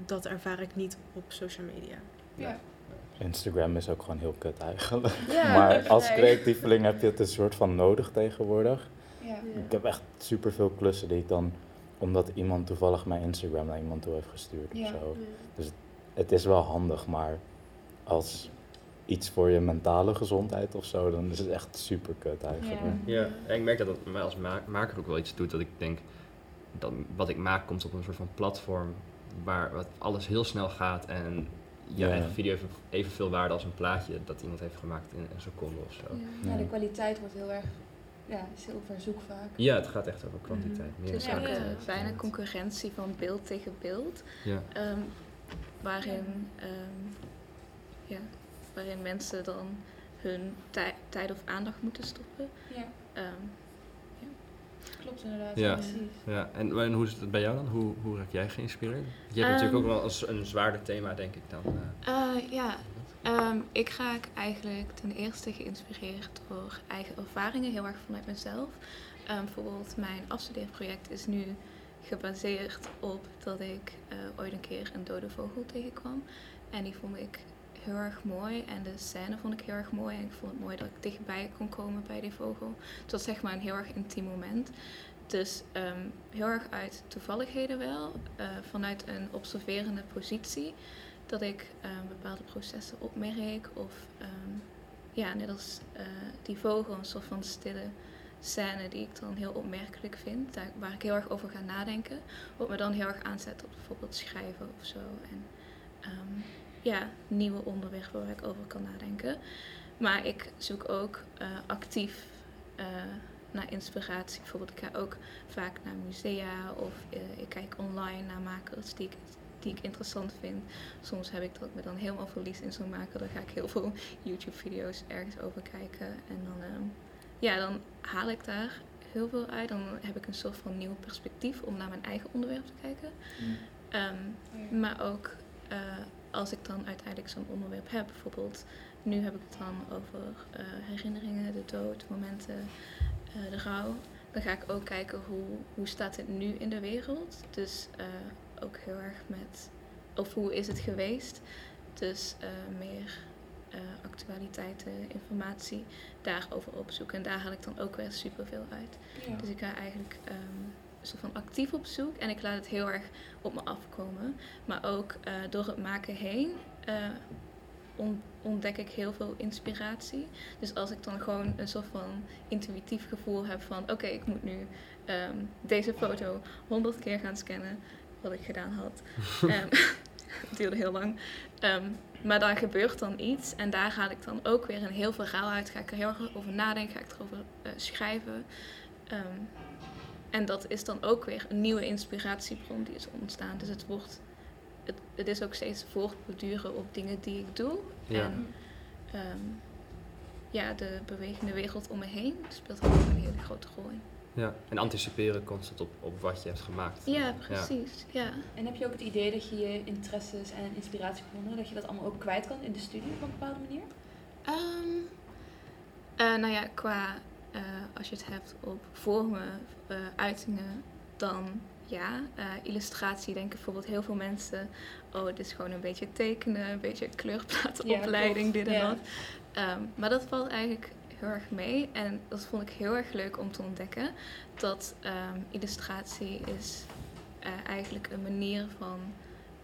dat ervaar ik niet op social media. Ja. Instagram is ook gewoon heel kut eigenlijk. Ja, maar als creatieveling heb je het een soort van nodig tegenwoordig. Ja. Ik heb echt superveel klussen die ik dan, omdat iemand toevallig mijn Instagram naar iemand toe heeft gestuurd ja. of zo. Dus het, het is wel handig, maar als iets voor je mentale gezondheid of zo, dan is het echt super kut eigenlijk. Ja, en ik merk dat het mij als maker ook wel iets doet dat ik denk dat wat ik maak komt op een soort van platform waar wat alles heel snel gaat en je ja. eigen video heeft evenveel waarde als een plaatje dat iemand heeft gemaakt in een seconde of zo. Ja, de kwaliteit wordt heel erg, ja, is heel verzoek vaak. Ja, het gaat echt over kwantiteit. Mm -hmm. Het is ook een fijne concurrentie van beeld tegen beeld. Ja. Um, waarin, um, ja, waarin mensen dan hun tijd of aandacht moeten stoppen. Ja. Um, Klopt inderdaad, ja. precies. Ja. En, en, hoe is het bij jou dan? Hoe, hoe raak jij geïnspireerd? Je hebt natuurlijk ook wel als een zwaarder thema, denk ik dan. Uh, uh, ja, um, ik raak eigenlijk ten eerste geïnspireerd door eigen ervaringen, heel erg vanuit mezelf. Um, bijvoorbeeld mijn afstudeerproject is nu gebaseerd op dat ik uh, ooit een keer een dode vogel tegenkwam. En die vond ik heel erg mooi en de scène vond ik heel erg mooi. En ik vond het mooi dat ik dichtbij kon komen bij die vogel. Het was zeg maar een heel erg intiem moment. Dus um, heel erg uit toevalligheden wel, uh, vanuit een observerende positie, dat ik um, bepaalde processen opmerk. Of um, ja, net als uh, die vogel, een soort van stille scène die ik dan heel opmerkelijk vind, daar, waar ik heel erg over ga nadenken. Wat me dan heel erg aanzet op bijvoorbeeld schrijven of zo. En, ja, nieuwe onderwerpen waar ik over kan nadenken. Maar ik zoek ook uh, actief uh, naar inspiratie. Bijvoorbeeld, ik ga ook vaak naar musea of uh, ik kijk online naar makers die ik, die ik interessant vind. Soms heb ik dat ik me dan helemaal verlies in zo'n maker. Dan ga ik heel veel YouTube-video's ergens over kijken. En dan, um, ja, dan haal ik daar heel veel uit. Dan heb ik een soort van nieuw perspectief om naar mijn eigen onderwerp te kijken. Mm. Um, maar ook als ik dan uiteindelijk zo'n onderwerp heb, bijvoorbeeld nu heb ik het dan over uh, herinneringen, de dood, momenten, uh, de rouw. Dan ga ik ook kijken hoe, hoe staat het nu in de wereld. Dus uh, ook heel erg met, of hoe is het geweest. Dus meer actualiteiten, informatie daarover opzoeken. En daar haal ik dan ook weer superveel uit. Ja. Dus ik ga eigenlijk um, soort van actief op zoek en ik laat het heel erg op me afkomen. Maar ook uh, door het maken heen uh, on ontdek ik heel veel inspiratie. Dus als ik dan gewoon een soort van intuïtief gevoel heb van oké, okay, ik moet nu um, deze foto honderd keer gaan scannen, wat ik gedaan had. um, het duurde heel lang. Um, maar daar gebeurt dan iets en daar ga ik dan ook weer een heel verhaal uit. Ga ik er heel erg over nadenken, ga ik erover uh, schrijven. Um, en dat is dan ook weer een nieuwe inspiratiebron die is ontstaan. Dus het wordt, het, het is ook steeds voortborduren op dingen die ik doe. Ja. En, um, ja, de bewegende wereld om me heen speelt ook een hele grote rol in. Ja, en anticiperen constant op, op wat je hebt gemaakt. Ja, precies. Ja. En heb je ook het idee dat je je interesses en inspiratiebronnen, dat je dat allemaal ook kwijt kan in de studie op een bepaalde manier? Um, uh, nou ja, qua uh, als je het hebt op vormen, uh, uitingen, dan ja. illustratie denken bijvoorbeeld heel veel mensen, oh, het is gewoon een beetje tekenen, een beetje kleurplatenopleiding, ja, dit en dat. Um, maar dat valt eigenlijk heel erg mee. En dat vond ik heel erg leuk om te ontdekken. Dat um, illustratie is uh, eigenlijk een manier van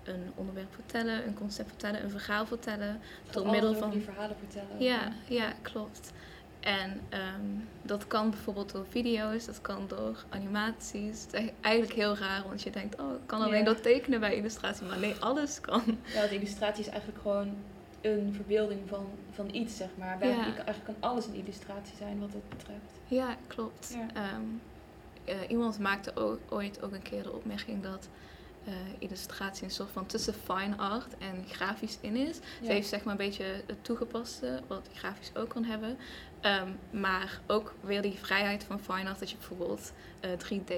een onderwerp vertellen, een concept vertellen, een verhaal vertellen. door middel van die verhalen vertellen. Ja, ja, klopt. En um, dat kan bijvoorbeeld door video's, dat kan door animaties. Het is eigenlijk heel raar, want je denkt, oh, ik kan alleen dat tekenen bij illustratie. Maar nee, alles kan. Ja, want illustratie is eigenlijk gewoon een verbeelding van, van iets, zeg maar. Ja. Eigenlijk kan alles een illustratie zijn wat dat betreft. Ja, klopt. Um, uh, iemand maakte ooit ook een keer de opmerking dat uh, illustratie een soort van tussen fine art en grafisch in is. Ze heeft zeg maar een beetje het toegepaste, wat grafisch ook kan hebben. Um, maar ook weer die vrijheid van fine art, dat je bijvoorbeeld uh, 3D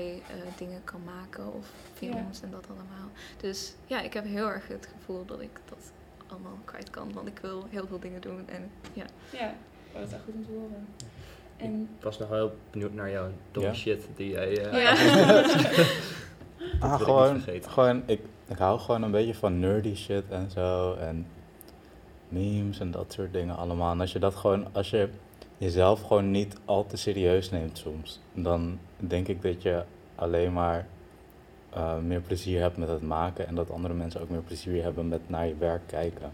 dingen kan maken of films en dat allemaal. Dus ja, ik heb heel erg het gevoel dat ik dat allemaal kwijt kan. Want ik wil heel veel dingen doen. En, ja. ja, dat is echt goed om te horen. En ik was nog wel benieuwd naar jouw domme shit die jij... Uh, ah, gewoon, gewoon ik, ik hou gewoon een beetje van nerdy shit en zo. En memes en dat soort dingen allemaal. En als je dat gewoon, als je jezelf gewoon niet al te serieus neemt soms, dan denk ik dat je alleen maar uh, meer plezier hebt met het maken en dat andere mensen ook meer plezier hebben met naar je werk kijken.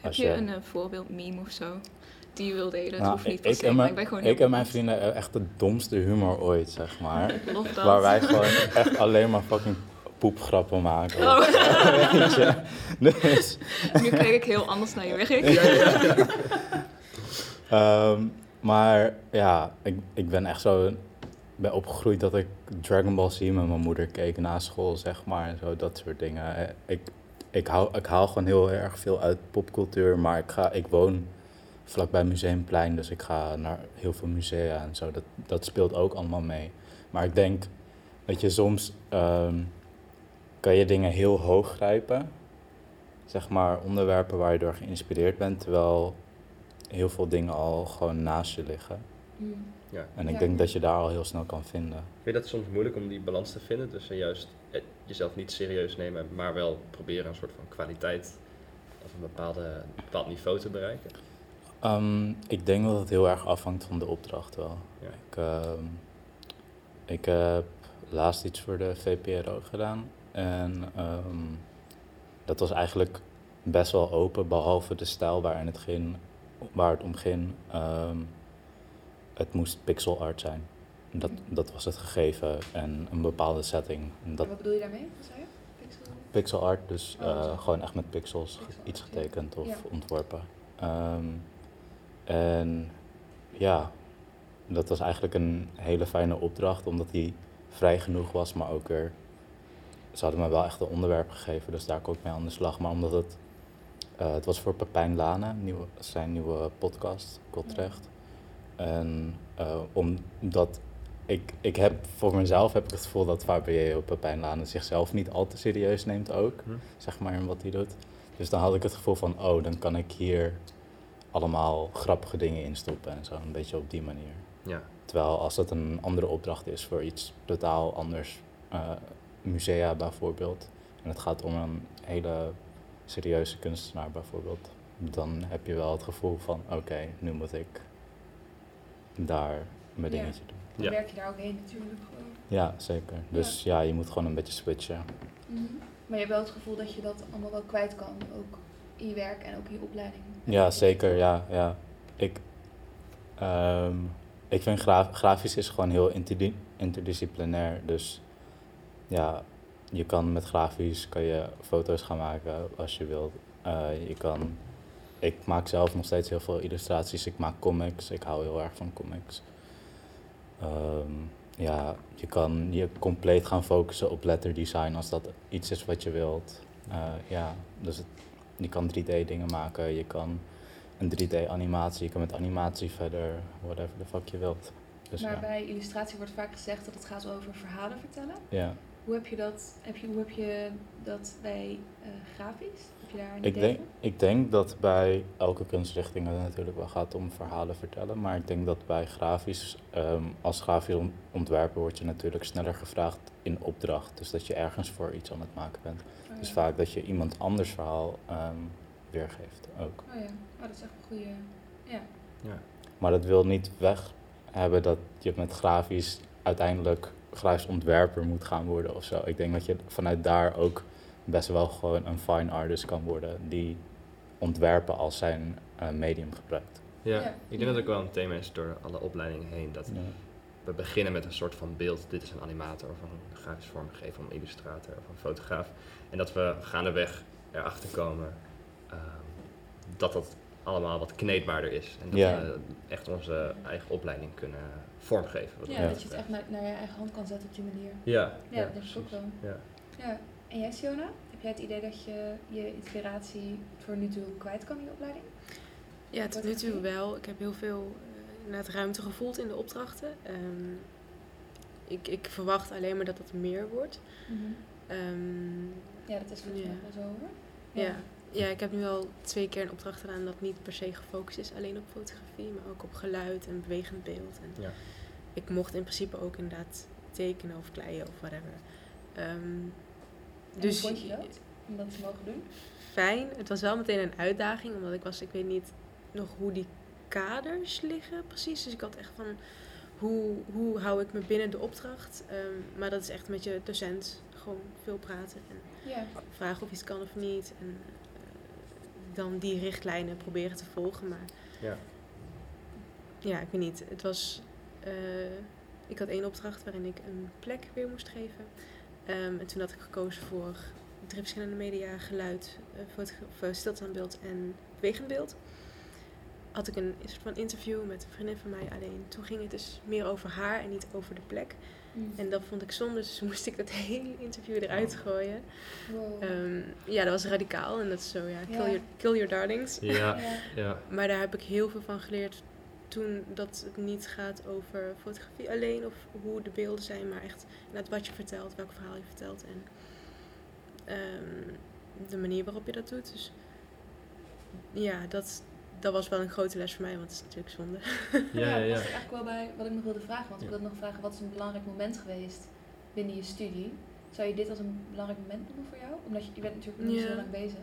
Heb je, een uh, voorbeeld meme of zo die wil delen? Nou, hoeft niet ik, en mijn, ik, ik en mijn vrienden echt de domste humor ooit, zeg maar. Waar wij gewoon echt alleen maar fucking poepgrappen maken. Oh. Weet je? Dus. Nu kijk ik heel anders naar je ja, um, maar ja, ik, ik ben echt zo ben opgegroeid dat ik Dragon Ball Z met mijn moeder keek na school, zeg maar. En zo, dat soort dingen. Eh, ik, ik, hou, ik haal gewoon heel erg veel uit popcultuur, maar ik, ga, ik woon vlakbij Museumplein, dus ik ga naar heel veel musea en zo. Dat, dat speelt ook allemaal mee. Maar ik denk, dat je, soms um, kan je dingen heel hoog grijpen. Zeg maar onderwerpen waar je door geïnspireerd bent, terwijl heel veel dingen al gewoon naast je liggen. Mm. Ja. En ik denk dat je daar al heel snel kan vinden. Vind je dat soms moeilijk om die balans te vinden tussen juist eh, jezelf niet serieus nemen, maar wel proberen een soort van kwaliteit of een, bepaalde, bepaald niveau te bereiken? Um, ik denk dat het heel erg afhangt van de opdracht wel. Ja. Ik, uh, ik heb laatst iets voor de VPRO gedaan en um, dat was eigenlijk best wel open, behalve de stijl waarin het ging, waar het om ging. Um, het moest pixel art zijn. Dat, dat was het gegeven en een bepaalde setting. En wat bedoel je daarmee? Wat zei je? Pixel, pixel art, dus oh, uh, gewoon echt met pixels iets getekend of ontworpen. Um, en ja, dat was eigenlijk een hele fijne opdracht, omdat die vrij genoeg was, maar ook er. Ze hadden me wel echt een onderwerp gegeven, dus daar kon ik mee aan de slag. Maar omdat het. Uh, het was voor Pepijn Lane, nieuwe, zijn nieuwe podcast, Kotrecht. En uh, omdat ik, ik heb voor mezelf heb ik het gevoel dat Fabio Pepijn Lane zichzelf niet al te serieus neemt ook, hm. zeg maar, in wat hij doet. Dus dan had ik het gevoel van, oh, dan kan ik hier allemaal grappige dingen instoppen en zo, een beetje op die manier. Ja. Terwijl als dat een andere opdracht is voor iets totaal anders, uh, musea bijvoorbeeld, en het gaat om een hele serieuze kunstenaar bijvoorbeeld, dan heb je wel het gevoel van, oké, nu moet ik daar mijn ja. dingetje doen. Dan ja. werk je daar ook heen natuurlijk gewoon. Ja, zeker. Dus ja, je moet gewoon een beetje switchen. Mm -hmm. Maar je hebt wel het gevoel dat je dat allemaal wel kwijt kan, ook je werk en ook in je opleiding. Ja, zeker. Ja, ja. Ik, um, ik vind graf, grafisch is gewoon heel interdis interdisciplinair. Dus ja, je kan met grafisch kan je foto's gaan maken als je wilt. Uh, je kan ik maak zelf nog steeds heel veel illustraties. Ik maak comics. Ik hou heel erg van comics. Um, ja, je kan je compleet gaan focussen op letterdesign als dat iets is wat je wilt. Uh, ja, dus het, je kan 3D dingen maken. Je kan een 3D-animatie. Je kan met animatie verder, whatever the fuck je wilt. Dus maar bij illustratie wordt vaak gezegd dat het gaat over verhalen vertellen. Ja. Hoe heb je dat, heb je, hoe heb je dat bij uh, grafisch? Heb je daar een ik denk, Ik denk dat bij elke kunstrichting het natuurlijk wel gaat om verhalen vertellen. Maar ik denk dat bij grafisch, um, als grafisch ontwerper word je natuurlijk sneller gevraagd in opdracht. Dus dat je ergens voor iets aan het maken bent. Oh, dus vaak dat je iemand anders verhaal um, weergeeft ook. Oh ja, oh, dat is echt een goede... Ja. ja. Maar dat wil niet weg hebben dat je met grafisch uiteindelijk grafisch ontwerper moet gaan worden of zo. Ik denk dat je vanuit daar ook best wel gewoon een fine artist kan worden die ontwerpen als zijn uh, medium gebruikt. Ja, ik denk dat het ook wel een thema is door alle opleidingen heen. Dat we beginnen met een soort van beeld. Dit is een animator of een grafisch vormgever, een illustrator of een fotograaf. En dat we gaandeweg erachter komen uh, dat dat allemaal wat kneedbaarder is. En dat we echt onze eigen opleiding kunnen vormgeven. Ja, dat je het echt naar, naar, je eigen hand kan zetten op die manier. Ja, ja, dat denk ik ook wel. Ja. ja. En jij, Siona? Heb jij het idee dat je je inspiratie voor nu toe kwijt kan in je opleiding? Ja, tot nu toe wel. Ik heb heel veel uh, het ruimte gevoeld in de opdrachten. Um, ik, ik verwacht alleen maar dat het meer wordt. Mm -hmm. Um, ja, dat is volgens mij wel zo hoor. Ja. ja. ik heb nu al twee keer een opdracht gedaan dat niet per se gefocust is alleen op fotografie, maar ook op geluid en bewegend beeld. En ja. Ik mocht in principe ook inderdaad tekenen of kleien of whatever. Um, dus hoe vond je dat? Om dat te mogen doen? Fijn. Het was wel meteen een uitdaging, omdat ik was, ik weet niet nog hoe die kaders liggen precies. Dus ik had echt van, hoe, hoe hou ik me binnen de opdracht? Um, maar dat is echt met je docent gewoon veel praten en ja. vragen of iets kan of niet. En uh, dan die richtlijnen proberen te volgen. Maar ja, ja ik weet niet. Het was, uh, ik had één opdracht waarin ik een plek weer moest geven. Um, en toen had ik gekozen voor drie verschillende media, geluid, uh, stilstaanbeeld en bewegend beeld. Had ik een soort van interview met een vriendin van mij alleen. Toen ging het dus meer over haar en niet over de plek. Mm. En dat vond ik zonde, dus moest ik dat hele interview eruit gooien. Wow. Um, ja, dat was radicaal en dat is zo, ja, kill, Your, kill your darlings. Ja, ja. maar daar heb ik heel veel van geleerd toen dat het niet gaat over fotografie alleen of hoe de beelden zijn, maar echt net wat je vertelt, welk verhaal je vertelt en um, de manier waarop je dat doet. Dus ja, dat, dat was wel een grote les voor mij, want het is natuurlijk zonde. Ja, ja, ja. Dat was eigenlijk wel bij wat ik nog wilde vragen. Want ik wilde nog vragen, wat is een belangrijk moment geweest binnen je studie? Zou je dit als een belangrijk moment noemen voor jou? Omdat je, je bent natuurlijk nog zo lang bezig.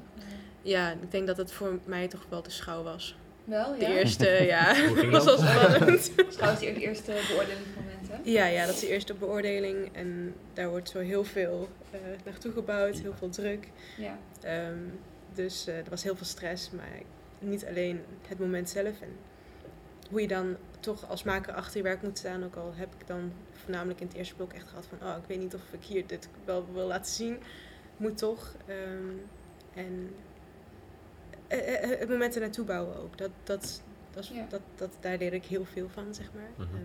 Ja, ik denk dat het voor mij toch wel de schouw was. Wel, ja? De eerste, ja. Was spannend. Trouwens, die eerste beoordelingsmomenten. Ja, ja, dat is de eerste beoordeling. En daar wordt zo heel veel uh, naartoe gebouwd, heel veel druk. Ja. Um, dus uh, er was heel veel stress, maar niet alleen het moment zelf. En hoe je dan toch als maker achter je werk moet staan. Ook al heb ik dan voornamelijk in het eerste blok echt gehad van... oh, ik weet niet of ik hier dit wel wil laten zien. Moet toch. Um, en eh, eh, eh, het moment er naartoe bouwen ook. Dat, dat, dat, dat, dat, daar leer ik heel veel van, zeg maar. Mhm. Ehm,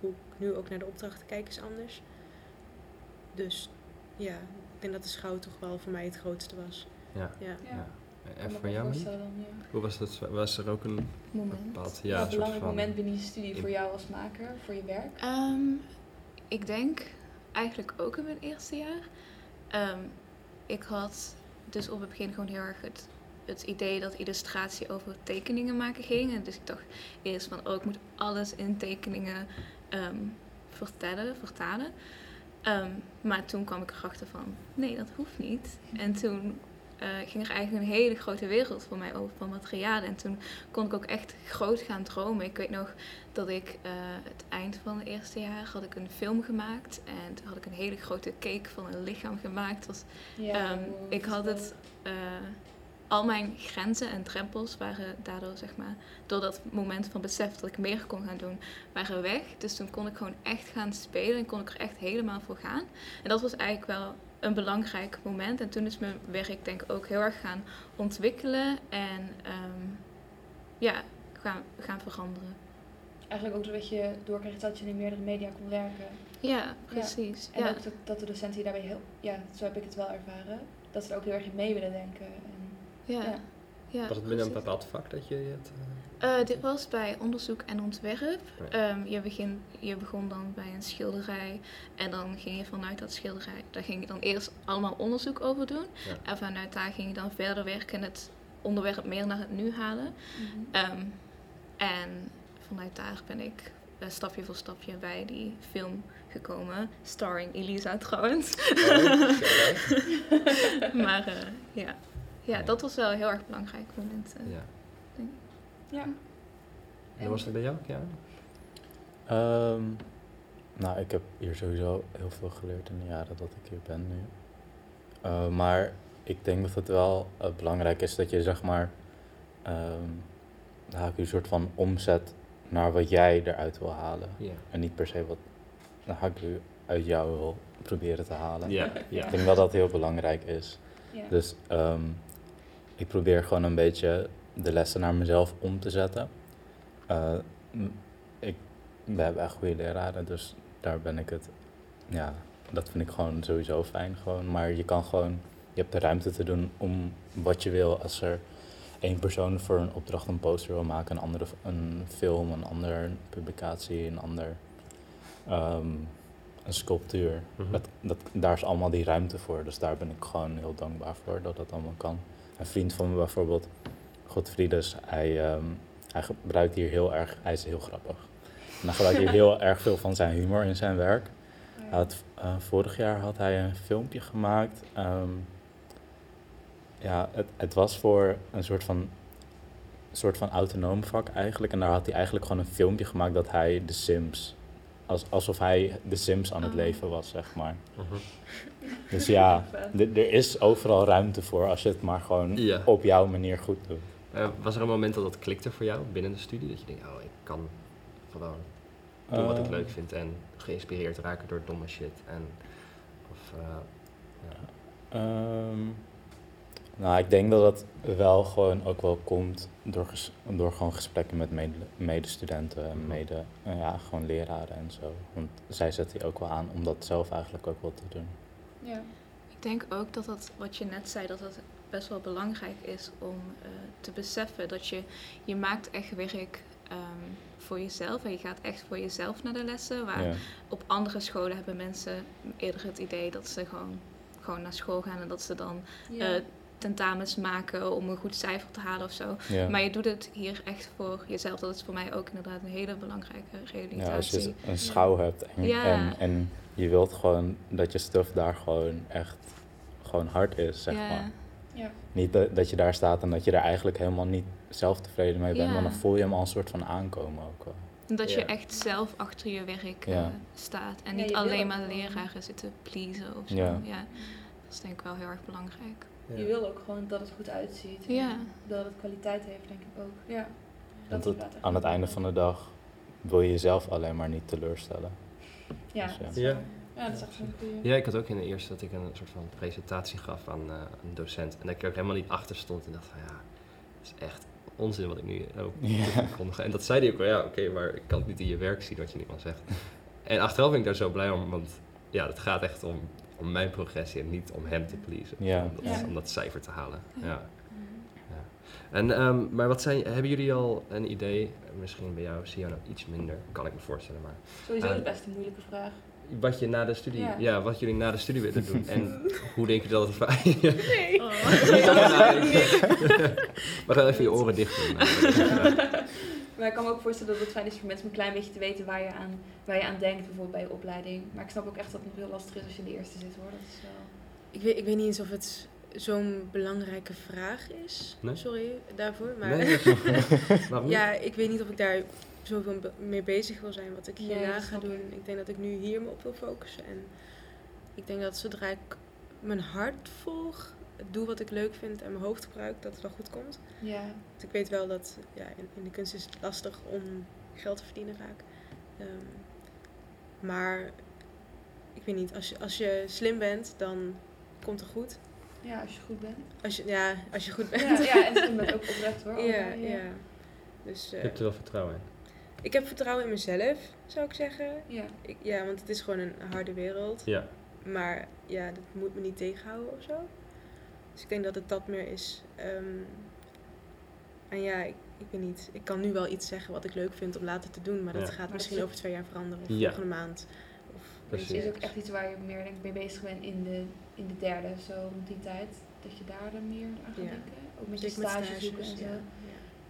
hoe ik nu ook naar de opdrachten kijk is anders. Dus ja, ik denk dat de schouw toch wel voor mij het grootste was. Ja. ja. ja. En voor jou, niet? Hoe was dat? Was er ook een moment? Bepaald, ja, een belangrijk moment binnen je studie voor jou als maker, voor je werk? Um, ik denk eigenlijk ook in mijn eerste jaar. Um, ik had dus op het begin gewoon heel erg het het idee dat illustratie over tekeningen maken ging. En dus ik dacht eerst van, oh, ik moet alles in tekeningen um, vertellen, vertalen. Um, maar toen kwam ik erachter van, nee, dat hoeft niet. En toen uh, ging er eigenlijk een hele grote wereld voor mij over van materialen. En toen kon ik ook echt groot gaan dromen. Ik weet nog dat ik uh, het eind van het eerste jaar had ik een film gemaakt. En toen had ik een hele grote cake van een lichaam gemaakt. Was, ja, um, ik had het... Uh, al mijn grenzen en drempels waren daardoor, zeg maar, door dat moment van besef dat ik meer kon gaan doen, waren weg. Dus toen kon ik gewoon echt gaan spelen en kon ik er echt helemaal voor gaan. En dat was eigenlijk wel een belangrijk moment. En toen is mijn werk denk ik ook heel erg gaan ontwikkelen en um, ja, gaan, gaan veranderen. Eigenlijk ook doordat je doorkreeg dat je in meerdere media kon werken. Ja, precies. En ook dat, dat de docenten daarbij heel, ja, zo heb ik het wel ervaren, dat ze er ook heel erg in mee willen denken. Ja. Ja, was het binnen een bepaald vak dat je het... Uh... dit was bij onderzoek en ontwerp. Ehm, je, begin, je begon dan bij een schilderij en dan ging je vanuit dat schilderij, daar ging je dan eerst allemaal onderzoek over doen. En vanuit daar ging je dan verder werken en het onderwerp meer naar het nu halen. Mhm. Ehm, en vanuit daar ben ik stapje voor stapje bij die film gekomen. Starring Elisa trouwens. Oh, maar uh, ja. ja, dat was wel een heel erg belangrijk moment. Uh, ja. Ja. En hoe was het bij jou, ja? Um, nou, ik heb hier sowieso heel veel geleerd in de jaren dat ik hier ben nu. Uh, maar ik denk dat het wel belangrijk is dat je zeg maar um, ik een soort van omzet naar wat jij eruit wil halen. En niet per se wat u uit jou wil proberen te halen. Ja. Ik denk dat dat heel belangrijk is. Dus um, ik probeer gewoon een beetje de lessen naar mezelf om te zetten. Uh, ik, we hebben echt goede leraren, dus daar ben ik het. Ja, dat vind ik gewoon sowieso fijn. Gewoon. Maar je kan gewoon, je hebt de ruimte te doen om wat je wil. Als er één persoon voor een opdracht een poster wil maken, een andere een film, een andere publicatie, een ander um, een sculptuur. Mhm. dat, dat, daar is allemaal die ruimte voor. Dus daar ben ik gewoon heel dankbaar voor dat dat allemaal kan. Een vriend van me bijvoorbeeld, Godfriedus, hij, um, hij gebruikt hier heel erg, hij is heel grappig. En hij gebruikt hier heel erg veel van zijn humor in zijn werk. Had, uh, vorig jaar had hij een filmpje gemaakt. Um, ja, het, het was voor een soort van, soort van autonoom vak eigenlijk. En daar had hij eigenlijk gewoon een filmpje gemaakt dat hij de Sims als, alsof hij de Sims aan het oh. leven was, zeg maar. Mhm. Dus ja, er is overal ruimte voor als je het maar gewoon op jouw manier goed doet. Uh, was er een moment dat dat klikte voor jou binnen de studie? Dat je denkt, oh, ik kan gewoon doen wat ik eh. leuk vind en geïnspireerd raken door domme shit. En, of, uh, ja. Ehm, nou, ik denk dat dat wel gewoon ook wel komt door, door gewoon gesprekken met medestudenten en mede, uh, ja, gewoon leraren en zo. Want zij zetten je ook wel aan om dat zelf eigenlijk ook wel te doen. Ja, ik denk ook dat dat, wat je net zei, dat dat best wel belangrijk is om uh, te beseffen dat je, je maakt echt werk um, voor jezelf en je gaat echt voor jezelf naar de lessen. Waar op andere scholen hebben mensen eerder het idee dat ze gewoon gewoon naar school gaan en dat ze dan ja. uh, tentamens maken om een goed cijfer te halen of zo. Maar je doet het hier echt voor jezelf. Dat is voor mij ook inderdaad een hele belangrijke realisatie. Ja, als je een schouw hebt en, en, en, je wilt gewoon dat je stuff daar gewoon echt gewoon hard is, zeg maar. Ja. Niet dat, dat je daar staat en dat je er eigenlijk helemaal niet zelf tevreden mee bent, maar dan voel je hem al een soort van aankomen ook wel. Dat je echt zelf achter je werk uh, staat en niet alleen maar leraren zitten pleasen of zo. Ja. Dat is denk ik wel heel erg belangrijk. Je wil ook gewoon dat het goed uitziet. Ja. Dat het kwaliteit heeft, denk ik ook. Ja. Dat Want het, aan het einde van de dag wil je jezelf alleen maar niet teleurstellen. Ja, dus ja. Ja. dat is echt een goede. Ja, ik had ook in de eerste dat ik een soort van presentatie gaf aan uh, een docent. En dat ik er ook helemaal niet achter stond en dacht van ja, het is echt onzin wat ik nu ook ja. En dat zei hij ook wel, ja oké, maar ik kan het niet in je werk zien wat je niet van zegt. En achteraf ben ik daar zo blij om, want ja, het gaat echt om om mijn progressie en niet om hem te pleasen. Ja. Om, dat, om dat cijfer te halen. Ja. ja. En, um, maar wat zijn, hebben jullie al een idee, misschien bij jou Siona iets minder, kan ik me voorstellen. Maar, Sowieso uh, de beste moeilijke vraag. Wat je na de studie, ja. wat jullie na de studie willen doen. En hoe denk je dat het voor Nee. Oh. maar ga even je oren dicht doen. Maar ik kan me ook voorstellen dat het fijn is voor mensen om een klein beetje te weten waar je aan, waar je aan denkt, bijvoorbeeld bij je opleiding. Maar ik snap ook echt dat het nog heel lastig is als je in de eerste zit hoor. Dat is wel... ik, weet, ik weet niet eens of het zo'n belangrijke vraag is. Sorry daarvoor. Maar nee, ja, ik weet niet of ik daar zoveel mee bezig wil zijn wat ik hierna ga doen. Ik denk dat ik nu hier me op wil focussen. En ik denk dat zodra ik mijn hart volg, doe wat ik leuk vind en mijn hoofd gebruik, dat het wel goed komt. Ja. Want ik weet wel dat ja, in, in de kunst is het lastig om geld te verdienen vaak. Um, maar ik weet niet, als je, als je slim bent, dan komt het goed. Ja, als je goed bent. Als je, ja, als je goed bent. Ja, ja en je bent ook oprecht hoor. Ja, ja. Dus, uh, je hebt er wel vertrouwen in? Ik heb vertrouwen in mezelf, zou ik zeggen. Ja. Ik, ja, want het is gewoon een harde wereld. Ja. Maar ja, dat moet me niet tegenhouden of zo. Dus ik denk dat het dat meer is. Um, En ja, ik, ik weet niet. Ik kan nu wel iets zeggen wat ik leuk vind om later te doen, maar dat gaat misschien over twee jaar veranderen of volgende maand. Of het is ook echt iets waar je meer denk mee bezig bent in de, in de derde, zo rond die tijd. Dat je daar dan meer aan gaat denken. Ook met je stage zoeken en zo.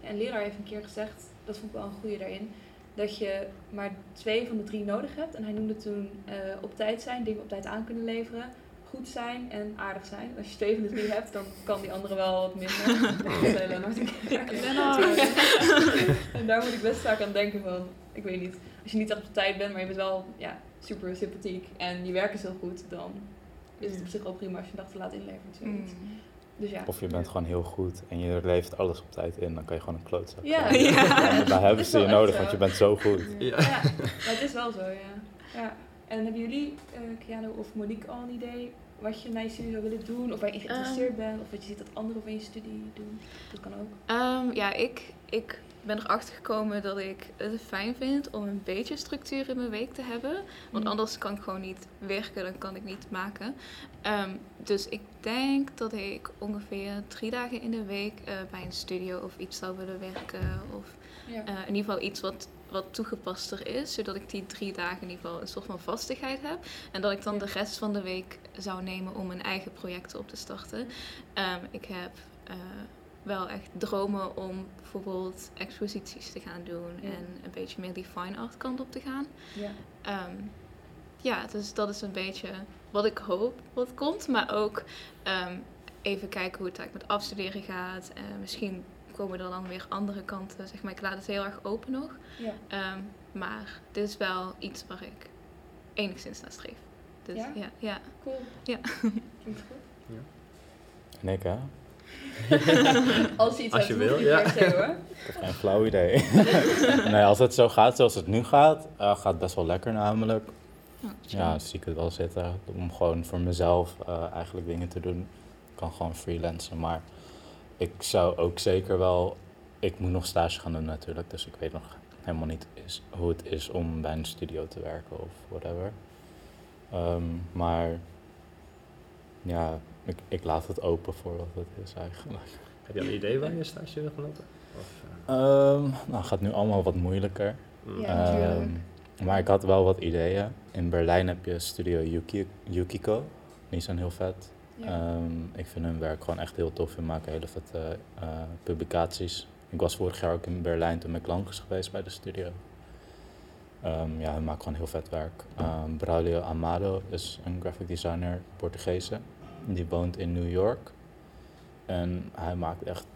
En leraar heeft een keer gezegd, dat vond ik wel een goede daarin, dat je maar twee van de drie nodig hebt. En hij noemde toen uh, op tijd zijn, dingen op tijd aan kunnen leveren, goed zijn en aardig zijn. Als je twee van de drie hebt, dan kan die andere wel wat minder. en daar moet ik best vaak aan denken van, ik weet niet, als je niet echt op tijd bent, maar je bent wel ja, super sympathiek en je werk is heel goed, dan is het op zich wel prima als je een dag te laat inlevert. Zoiets. Mm. Dus ja. Of je bent gewoon heel goed en je levert alles op tijd in, dan kan je gewoon een klootzak ja. zijn. Ja. Daar hebben ze je nodig, want je bent zo goed. Ja, ja. maar het is wel zo, ja. ja. En hebben jullie, uh, Keanu of Monique, al een idee wat je na je studie zou willen doen? Of waar je geïnteresseerd um, bent? Of wat je ziet dat anderen van je studie doen? Dat kan ook. Um, ja, ik, ik ben erachter gekomen dat ik het fijn vind om een beetje structuur in mijn week te hebben. Want mm. anders kan ik gewoon niet werken, dan kan ik niet maken. Um, dus ik denk dat ik ongeveer drie dagen in de week uh, bij een studio of iets zou willen werken. Of ja. uh, in ieder geval iets wat, wat toegepaster is. Zodat ik die drie dagen in ieder geval een soort van vastigheid heb. En dat ik dan de rest van de week zou nemen om mijn eigen projecten op te starten. Um, ik heb... Uh, wel echt dromen om bijvoorbeeld exposities te gaan doen en een beetje meer die fine art kant op te gaan. Ja. Um, ja, dus dat is een beetje wat ik hoop wat komt, maar ook um, even kijken hoe het eigenlijk met afstuderen gaat. En misschien komen er dan weer andere kanten. Zeg maar, ik laat het heel erg open nog. Ja. Um, maar dit is wel iets waar ik enigszins naar streef. Dus ja, ja. ja. Cool. Ja. Klinkt goed. Ja. En ik hè? als je iets als je wil, ja. hoor. Ik heb geen flauw idee. nee, als het zo gaat zoals het nu gaat, uh, gaat het best wel lekker namelijk. ja, zie ik het wel zitten. Om gewoon voor mezelf uh, eigenlijk dingen te doen. Ik kan gewoon freelancen, maar ik zou ook zeker wel... Ik moet nog stage gaan doen natuurlijk, dus ik weet nog helemaal niet is, hoe het is om bij een studio te werken of whatever. Um, maar ja, ik, ik laat het open voor wat het is eigenlijk. Heb je al een idee waar je stage wil gaan lopen? Of, uh... um, nou, het gaat nu allemaal wat moeilijker. Ja, um, maar ik had wel wat ideeën. In Berlijn heb je Studio Yuki, Yukiko. Die zijn heel vet. Ja. Um, ik vind hun werk gewoon echt heel tof. Ze maken hele vette uh, publicaties. Ik was vorig jaar ook in Berlijn toen met langs geweest bij de studio. Um, ja, hij maakt gewoon heel vet werk. Um, Braulio Amado is een graphic designer, Portugese. Die woont in New York. En hij maakt echt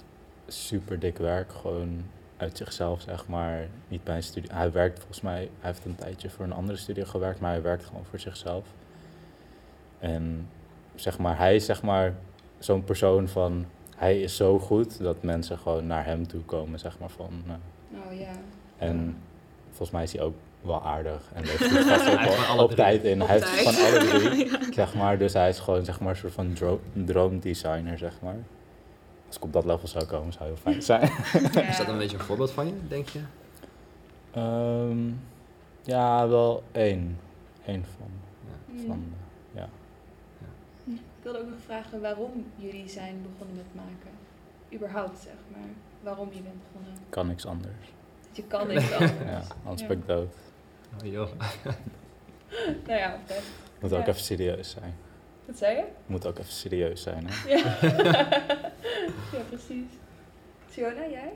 super dik werk. Gewoon uit zichzelf, zeg maar. Niet bij een studie. Hij werkt volgens mij, hij heeft een tijdje voor een andere studio gewerkt, maar hij werkt gewoon voor zichzelf. En zeg maar, hij is zeg maar zo'n persoon van. Hij is zo goed dat mensen gewoon naar hem toe komen, zeg maar. Van, uh, oh ja. En volgens mij is hij ook wel aardig. En heeft vast ook op tijd in. hij heeft van alle drie, zeg maar. Dus hij is gewoon zeg maar, een soort van dro droomdesigner, zeg maar. Als ik op dat level zou komen, zou heel fijn zijn. Is dat een beetje een voorbeeld van je, denk je? Um, ja, wel één. Eén van. Ja. van ja. Ik wilde ook nog vragen waarom jullie zijn begonnen met maken. Überhaupt, zeg maar. Waarom je bent begonnen. Kan niks anders. Je kan niks anders. ja, anders ben ik dood. Oh joh. nou ja, oké. Moet ook even serieus zijn. Wat zei je? Moet ook even serieus zijn, hè? Ja, ja precies. Siona, jij?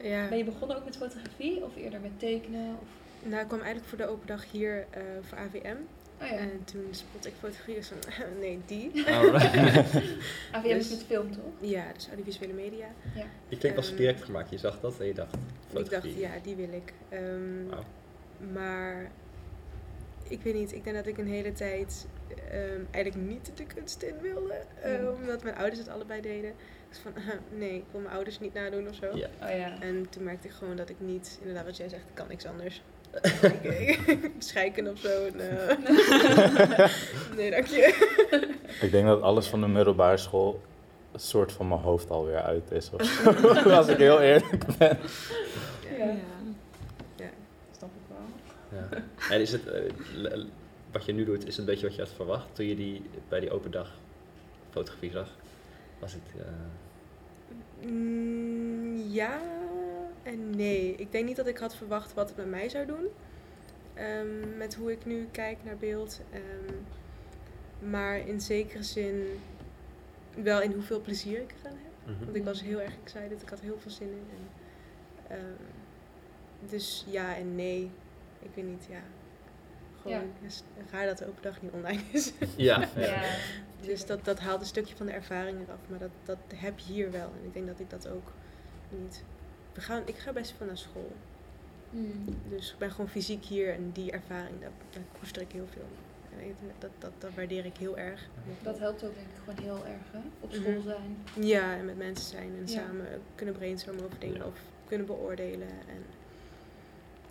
Ja. Ben je begonnen ook met fotografie of eerder met tekenen? Of? Nou, ik kwam eigenlijk voor de open dag hier uh, voor AVM. Oh, ja. En toen spot ik fotografie van, nee, die. Alright. AVM is met film, toch? Ja, dus audiovisuele media. Ja. Je klinkt als um, direct gemaakt. Je zag dat en je dacht, fotografie. Ik dacht, ja, die wil ik. Um, wow. Maar ik weet niet, ik denk dat ik een hele tijd um, eigenlijk niet de kunst in wilde. Uh, omdat mijn ouders het allebei deden. Dus van, uh, nee, ik wil mijn ouders niet nadoen of zo. Ja. Oh, ja. En toen merkte ik gewoon dat ik niet, inderdaad wat jij zegt, ik kan niks anders. Schijken of zo. En, uh, nee, dank je. ik denk dat alles van de middelbare school een soort van mijn hoofd alweer uit is. Of als ik heel eerlijk ben. Ja. Ja. En is het, uh, wat je nu doet, is het een beetje wat je had verwacht toen je die bij die open dag fotografie zag? Was het... Uh... Mm, ja en nee. Ik denk niet dat ik had verwacht wat het met mij zou doen. Ehm, met hoe ik nu kijk naar beeld. Ehm, maar in zekere zin wel in hoeveel plezier ik eraan heb. Mhm. Want ik was heel erg excited. Ik had heel veel zin in. En, ehm, dus ja en nee. Ik weet niet, ja. Gewoon ja. raar dat de open dag niet online is. Ja. ja. Dus dat, dat haalt een stukje van de ervaring eraf. Maar dat, dat heb je hier wel. En ik denk dat ik dat ook niet... We gaan, ik ga best veel naar school. Hmm. Dus ik ben gewoon fysiek hier en die ervaring, daar, daar koester ik heel veel. En dat, dat, dat waardeer ik heel erg. Dat helpt ook denk ik gewoon heel erg, hè? Op school mhm. zijn. Ja, en met mensen zijn en samen kunnen brainstormen over dingen of kunnen beoordelen. En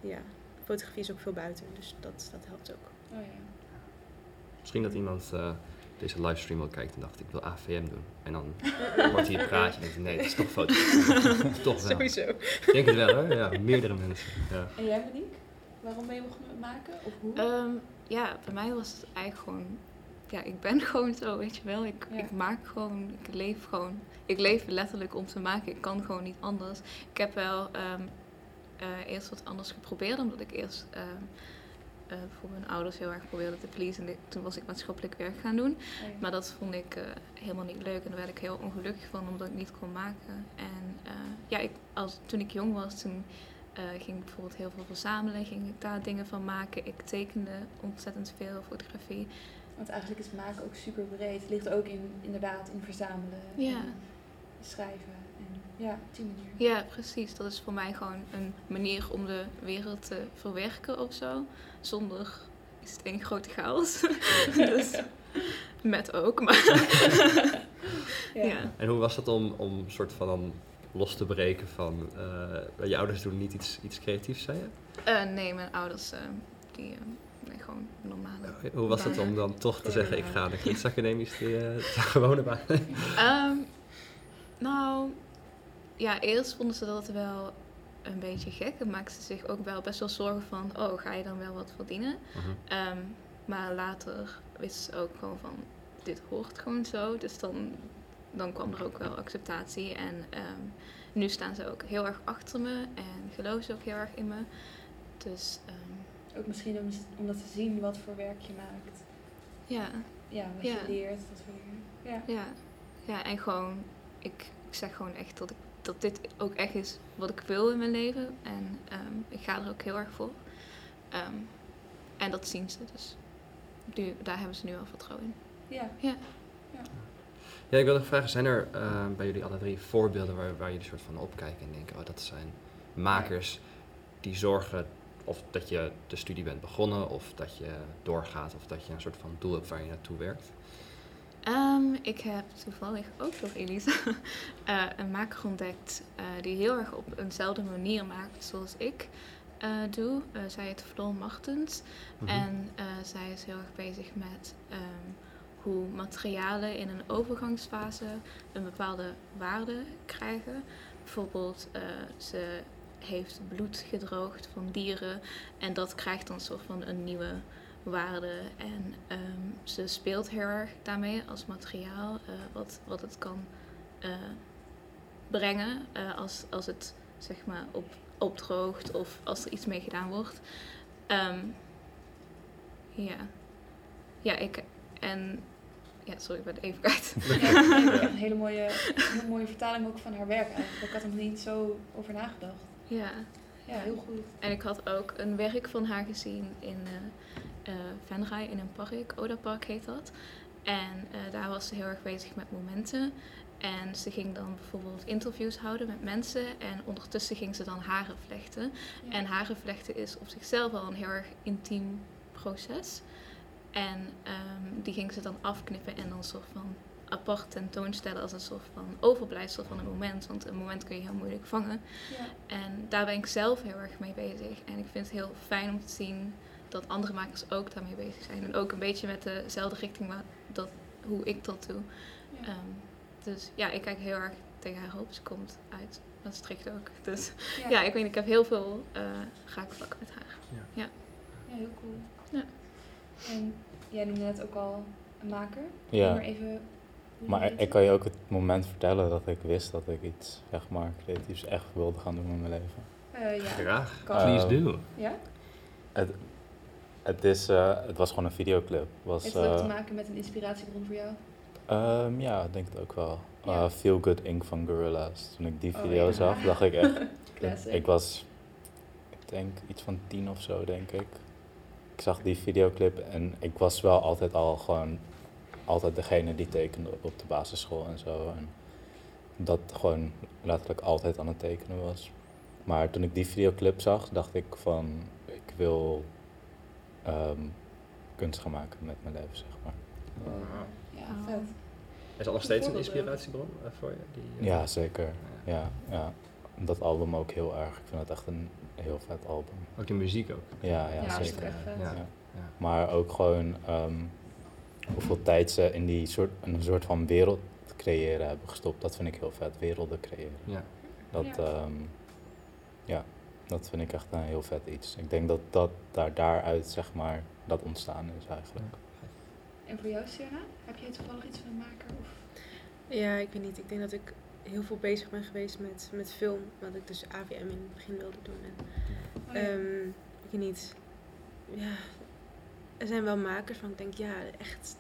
ja, fotografie is ook veel buiten, dus dat, dat helpt ook. Oh, ja. Misschien dat iemand uh, deze livestream al kijkt en dacht ik wil AVM doen. En dan wordt hier een praatje en denkt nee, het is toch fotografie. toch wel. Sowieso. Ik denk het wel hoor, ja, meerdere mensen. Ja. En jij Monique? Waarom ben je begonnen met maken? Of hoe? Um, ja, bij mij was het eigenlijk gewoon ja, ik ben gewoon zo, weet je wel. Ik, ik maak gewoon, ik leef gewoon. Ik leef letterlijk om te maken. Ik kan gewoon niet anders. Ik heb wel um, uh, eerst wat anders geprobeerd, omdat ik eerst uh, uh, voor mijn ouders heel erg probeerde te pleasen. En toen was ik maatschappelijk werk gaan doen. Oh maar dat vond ik helemaal niet leuk en daar werd ik heel ongelukkig van, omdat ik niet kon maken. En ja, ik, als, toen ik jong was, toen ging ik bijvoorbeeld heel veel verzamelen, ging ik daar dingen van maken. Ik tekende ontzettend veel fotografie. Want eigenlijk is maken ook super breed. Het ligt ook in, inderdaad in verzamelen. Ja. schrijven. Ja, op die manier. Ja, precies. Dat is voor mij gewoon een manier om de wereld te verwerken of zo. Zonder is het één grote chaos. dus met ook, maar... ja. ja. En hoe was dat om, om soort van dan los te breken van... Uh, je ouders doen niet iets, iets creatiefs, zei je? Uh, nee, mijn ouders uh, die... Nee, gewoon normale. Hoe was het om dan toch te zeggen: ik ga de kunstacademie studeren, gewone baan? Um, nou, ja, eerst vonden ze dat wel een beetje gek. En maakten ze zich ook wel best wel zorgen van, oh, ga je dan wel wat verdienen? Mhm. Ehm, maar later wisten ze ook gewoon van, dit hoort gewoon zo. Dus dan, dan kwam er ook wel acceptatie. En ehm, nu staan ze ook heel erg achter me en geloven ze ook heel erg in me. Dus... Um, ook misschien om, omdat ze zien wat voor werk je maakt. Ja. Ja, wat je leert. Dat ja. ja. Ja, en gewoon, ik, ik zeg gewoon echt dat ik dat dit ook echt is wat ik wil in mijn leven. En ehm, ik ga er ook heel erg voor. Ehm, en dat zien ze. Dus daar hebben ze nu al vertrouwen in. Ja. Ja, ja. ja ik wilde vragen, zijn er uh, bij jullie alle drie voorbeelden waar, waar jullie soort van opkijken en denken, oh dat zijn makers die zorgen of dat je de studie bent begonnen of dat je doorgaat of dat je een soort van doel hebt waar je naartoe werkt? Um, ik heb toevallig ook door Elisa uh, een maker ontdekt uh, die heel erg op eenzelfde manier maakt zoals ik uh, doe. zij heet Floor Martens mm -hmm. en zij is heel erg bezig met um, hoe materialen in een overgangsfase een bepaalde waarde krijgen. Bijvoorbeeld, ze heeft bloed gedroogd van dieren en dat krijgt dan een soort van een nieuwe waarde. En um, ze speelt heel erg daarmee als materiaal, uh, wat, wat het kan uh, brengen uh, als, als het zeg maar op, opdroogt of als er iets mee gedaan wordt. Um, ja. Ja, ik. En. Ja, sorry, ik ben even kwijt. Ja, een hele mooie, hele mooie vertaling ook van haar werk eigenlijk. Ik had er nog niet zo over nagedacht. Ja. Ja, heel goed. En ik had ook een werk van haar gezien in uh, Venray in een park, Oda Park heet dat. En uh, daar was ze heel erg bezig met momenten. En ze ging dan bijvoorbeeld interviews houden met mensen en ondertussen ging ze dan haren vlechten. En haren vlechten is op zichzelf al een heel erg intiem proces. En um, die ging ze dan afknippen en dan een soort van apart tentoonstellen als een soort van overblijfsel van een moment. Want een moment kun je heel moeilijk vangen. Ja. En daar ben ik zelf heel erg mee bezig. En ik vind het heel fijn om te zien dat andere makers ook daarmee bezig zijn. En ook een beetje met dezelfde richting waar dat, hoe ik dat doe. Ja. Um, dus ja, ik kijk heel erg tegen haar op. Ze komt uit Maastricht ook. Dus ja, ja ik weet ik heb heel veel uh, raakvlakken met haar. Ja. ja. Ja, heel cool. Ja. En jij noemde net ook al een maker. Ja. Maar even Maar ik kan je ook het moment vertellen dat ik wist dat ik iets, zeg maar, creatiefs echt wilde gaan doen in mijn leven. Uh, ja. Graag. Please do. Ja? Het, het, is, uh, het was gewoon een videoclip. Was, Heeft het ook te maken met een inspiratiebron voor jou? Um, ja, ik denk het ook wel. Ja. Feel Good Ink van Gorillaz. Toen ik die oh, video ja. zag, dacht ik echt... ik, ik was, ik denk, iets van tien of zo, denk ik. Ik zag die videoclip en ik was wel altijd al gewoon altijd degene die tekende op de basisschool en zo. En dat gewoon letterlijk altijd aan het tekenen was. Maar toen ik die videoclip zag, dacht ik van ik wil um, kunst gaan maken met mijn leven, zeg maar. Ja, vet. Is dat nog steeds een inspiratiebron uh, voor je? Die, uh, ja, zeker. Ja, ja. Dat album ook heel erg. Ik vind het echt een heel vet album. Ook de muziek ook? Ja, ja, ja zeker. Ja. Maar ook gewoon um, hoeveel tijd ze in die soort, een soort van wereld creëren hebben gestopt. Dat vind ik heel vet, werelden creëren. Ja. Dat, ja. Um, ja, dat vind ik echt een heel vet iets. Ik denk dat dat daar, daaruit, zeg maar, dat ontstaan is eigenlijk. En voor jou, Sierra? Heb jij toevallig iets van een maker? Of? Ja, ik weet niet. Ik denk dat ik heel veel bezig ben geweest met, met film. Wat ik dus AVM in het begin wilde doen. En, oh, ja. um, ik weet niet. Ja, er zijn wel makers van ik denk, ja, echt,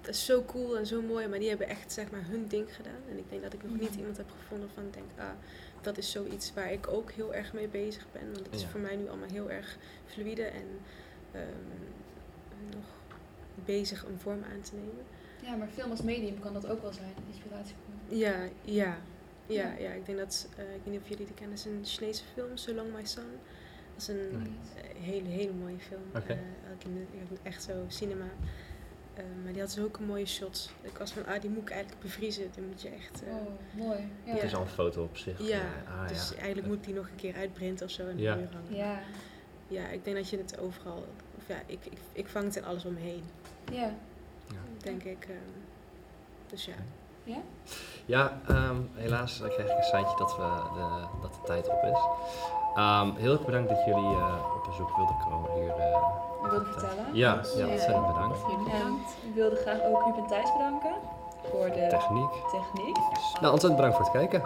dat is zo cool en zo mooi, maar die hebben echt zeg maar hun ding gedaan. En ik denk dat ik nog niet iemand heb gevonden van ik denk, ah, dat is zoiets waar ik ook heel erg mee bezig ben. Want het is voor mij nu allemaal heel erg fluide en um, nog bezig een vorm aan te nemen. Ja, maar film als medium kan dat ook wel zijn, inspiratie. Ja, ja, ja, ja. Ik denk dat, uh, ik weet niet of jullie die kennen, het is een Chinese film, So Long My Son. Dat is een hele, hele mooie film. Okay. Uh, echt zo cinema. Uh, maar die had zulke mooie shots. Ik was van, ah, die moet ik eigenlijk bevriezen. Die moet je echt... Uh, oh, mooi. Ja. Het is al een foto op zich. Ja, ah, dus eigenlijk moet die nog een keer uitprinten of zo in de ja. muur hangen. Ja. Ja, ik denk dat je het overal... Of ja, ik, ik, ik vang het in alles omheen. Ja. Denk ik. Uh, dus ja. Ja? Ja, um, helaas krijg ik een seintje dat, we de, dat de tijd op is. Um, heel erg bedankt dat jullie uh, op bezoek wilden komen hier. Uh, wilden vertellen? Ja, ja, ja ontzettend bedankt. En ik wilde graag ook Ruben Thijs bedanken voor de techniek. techniek. Nou, ontzettend bedankt voor het kijken.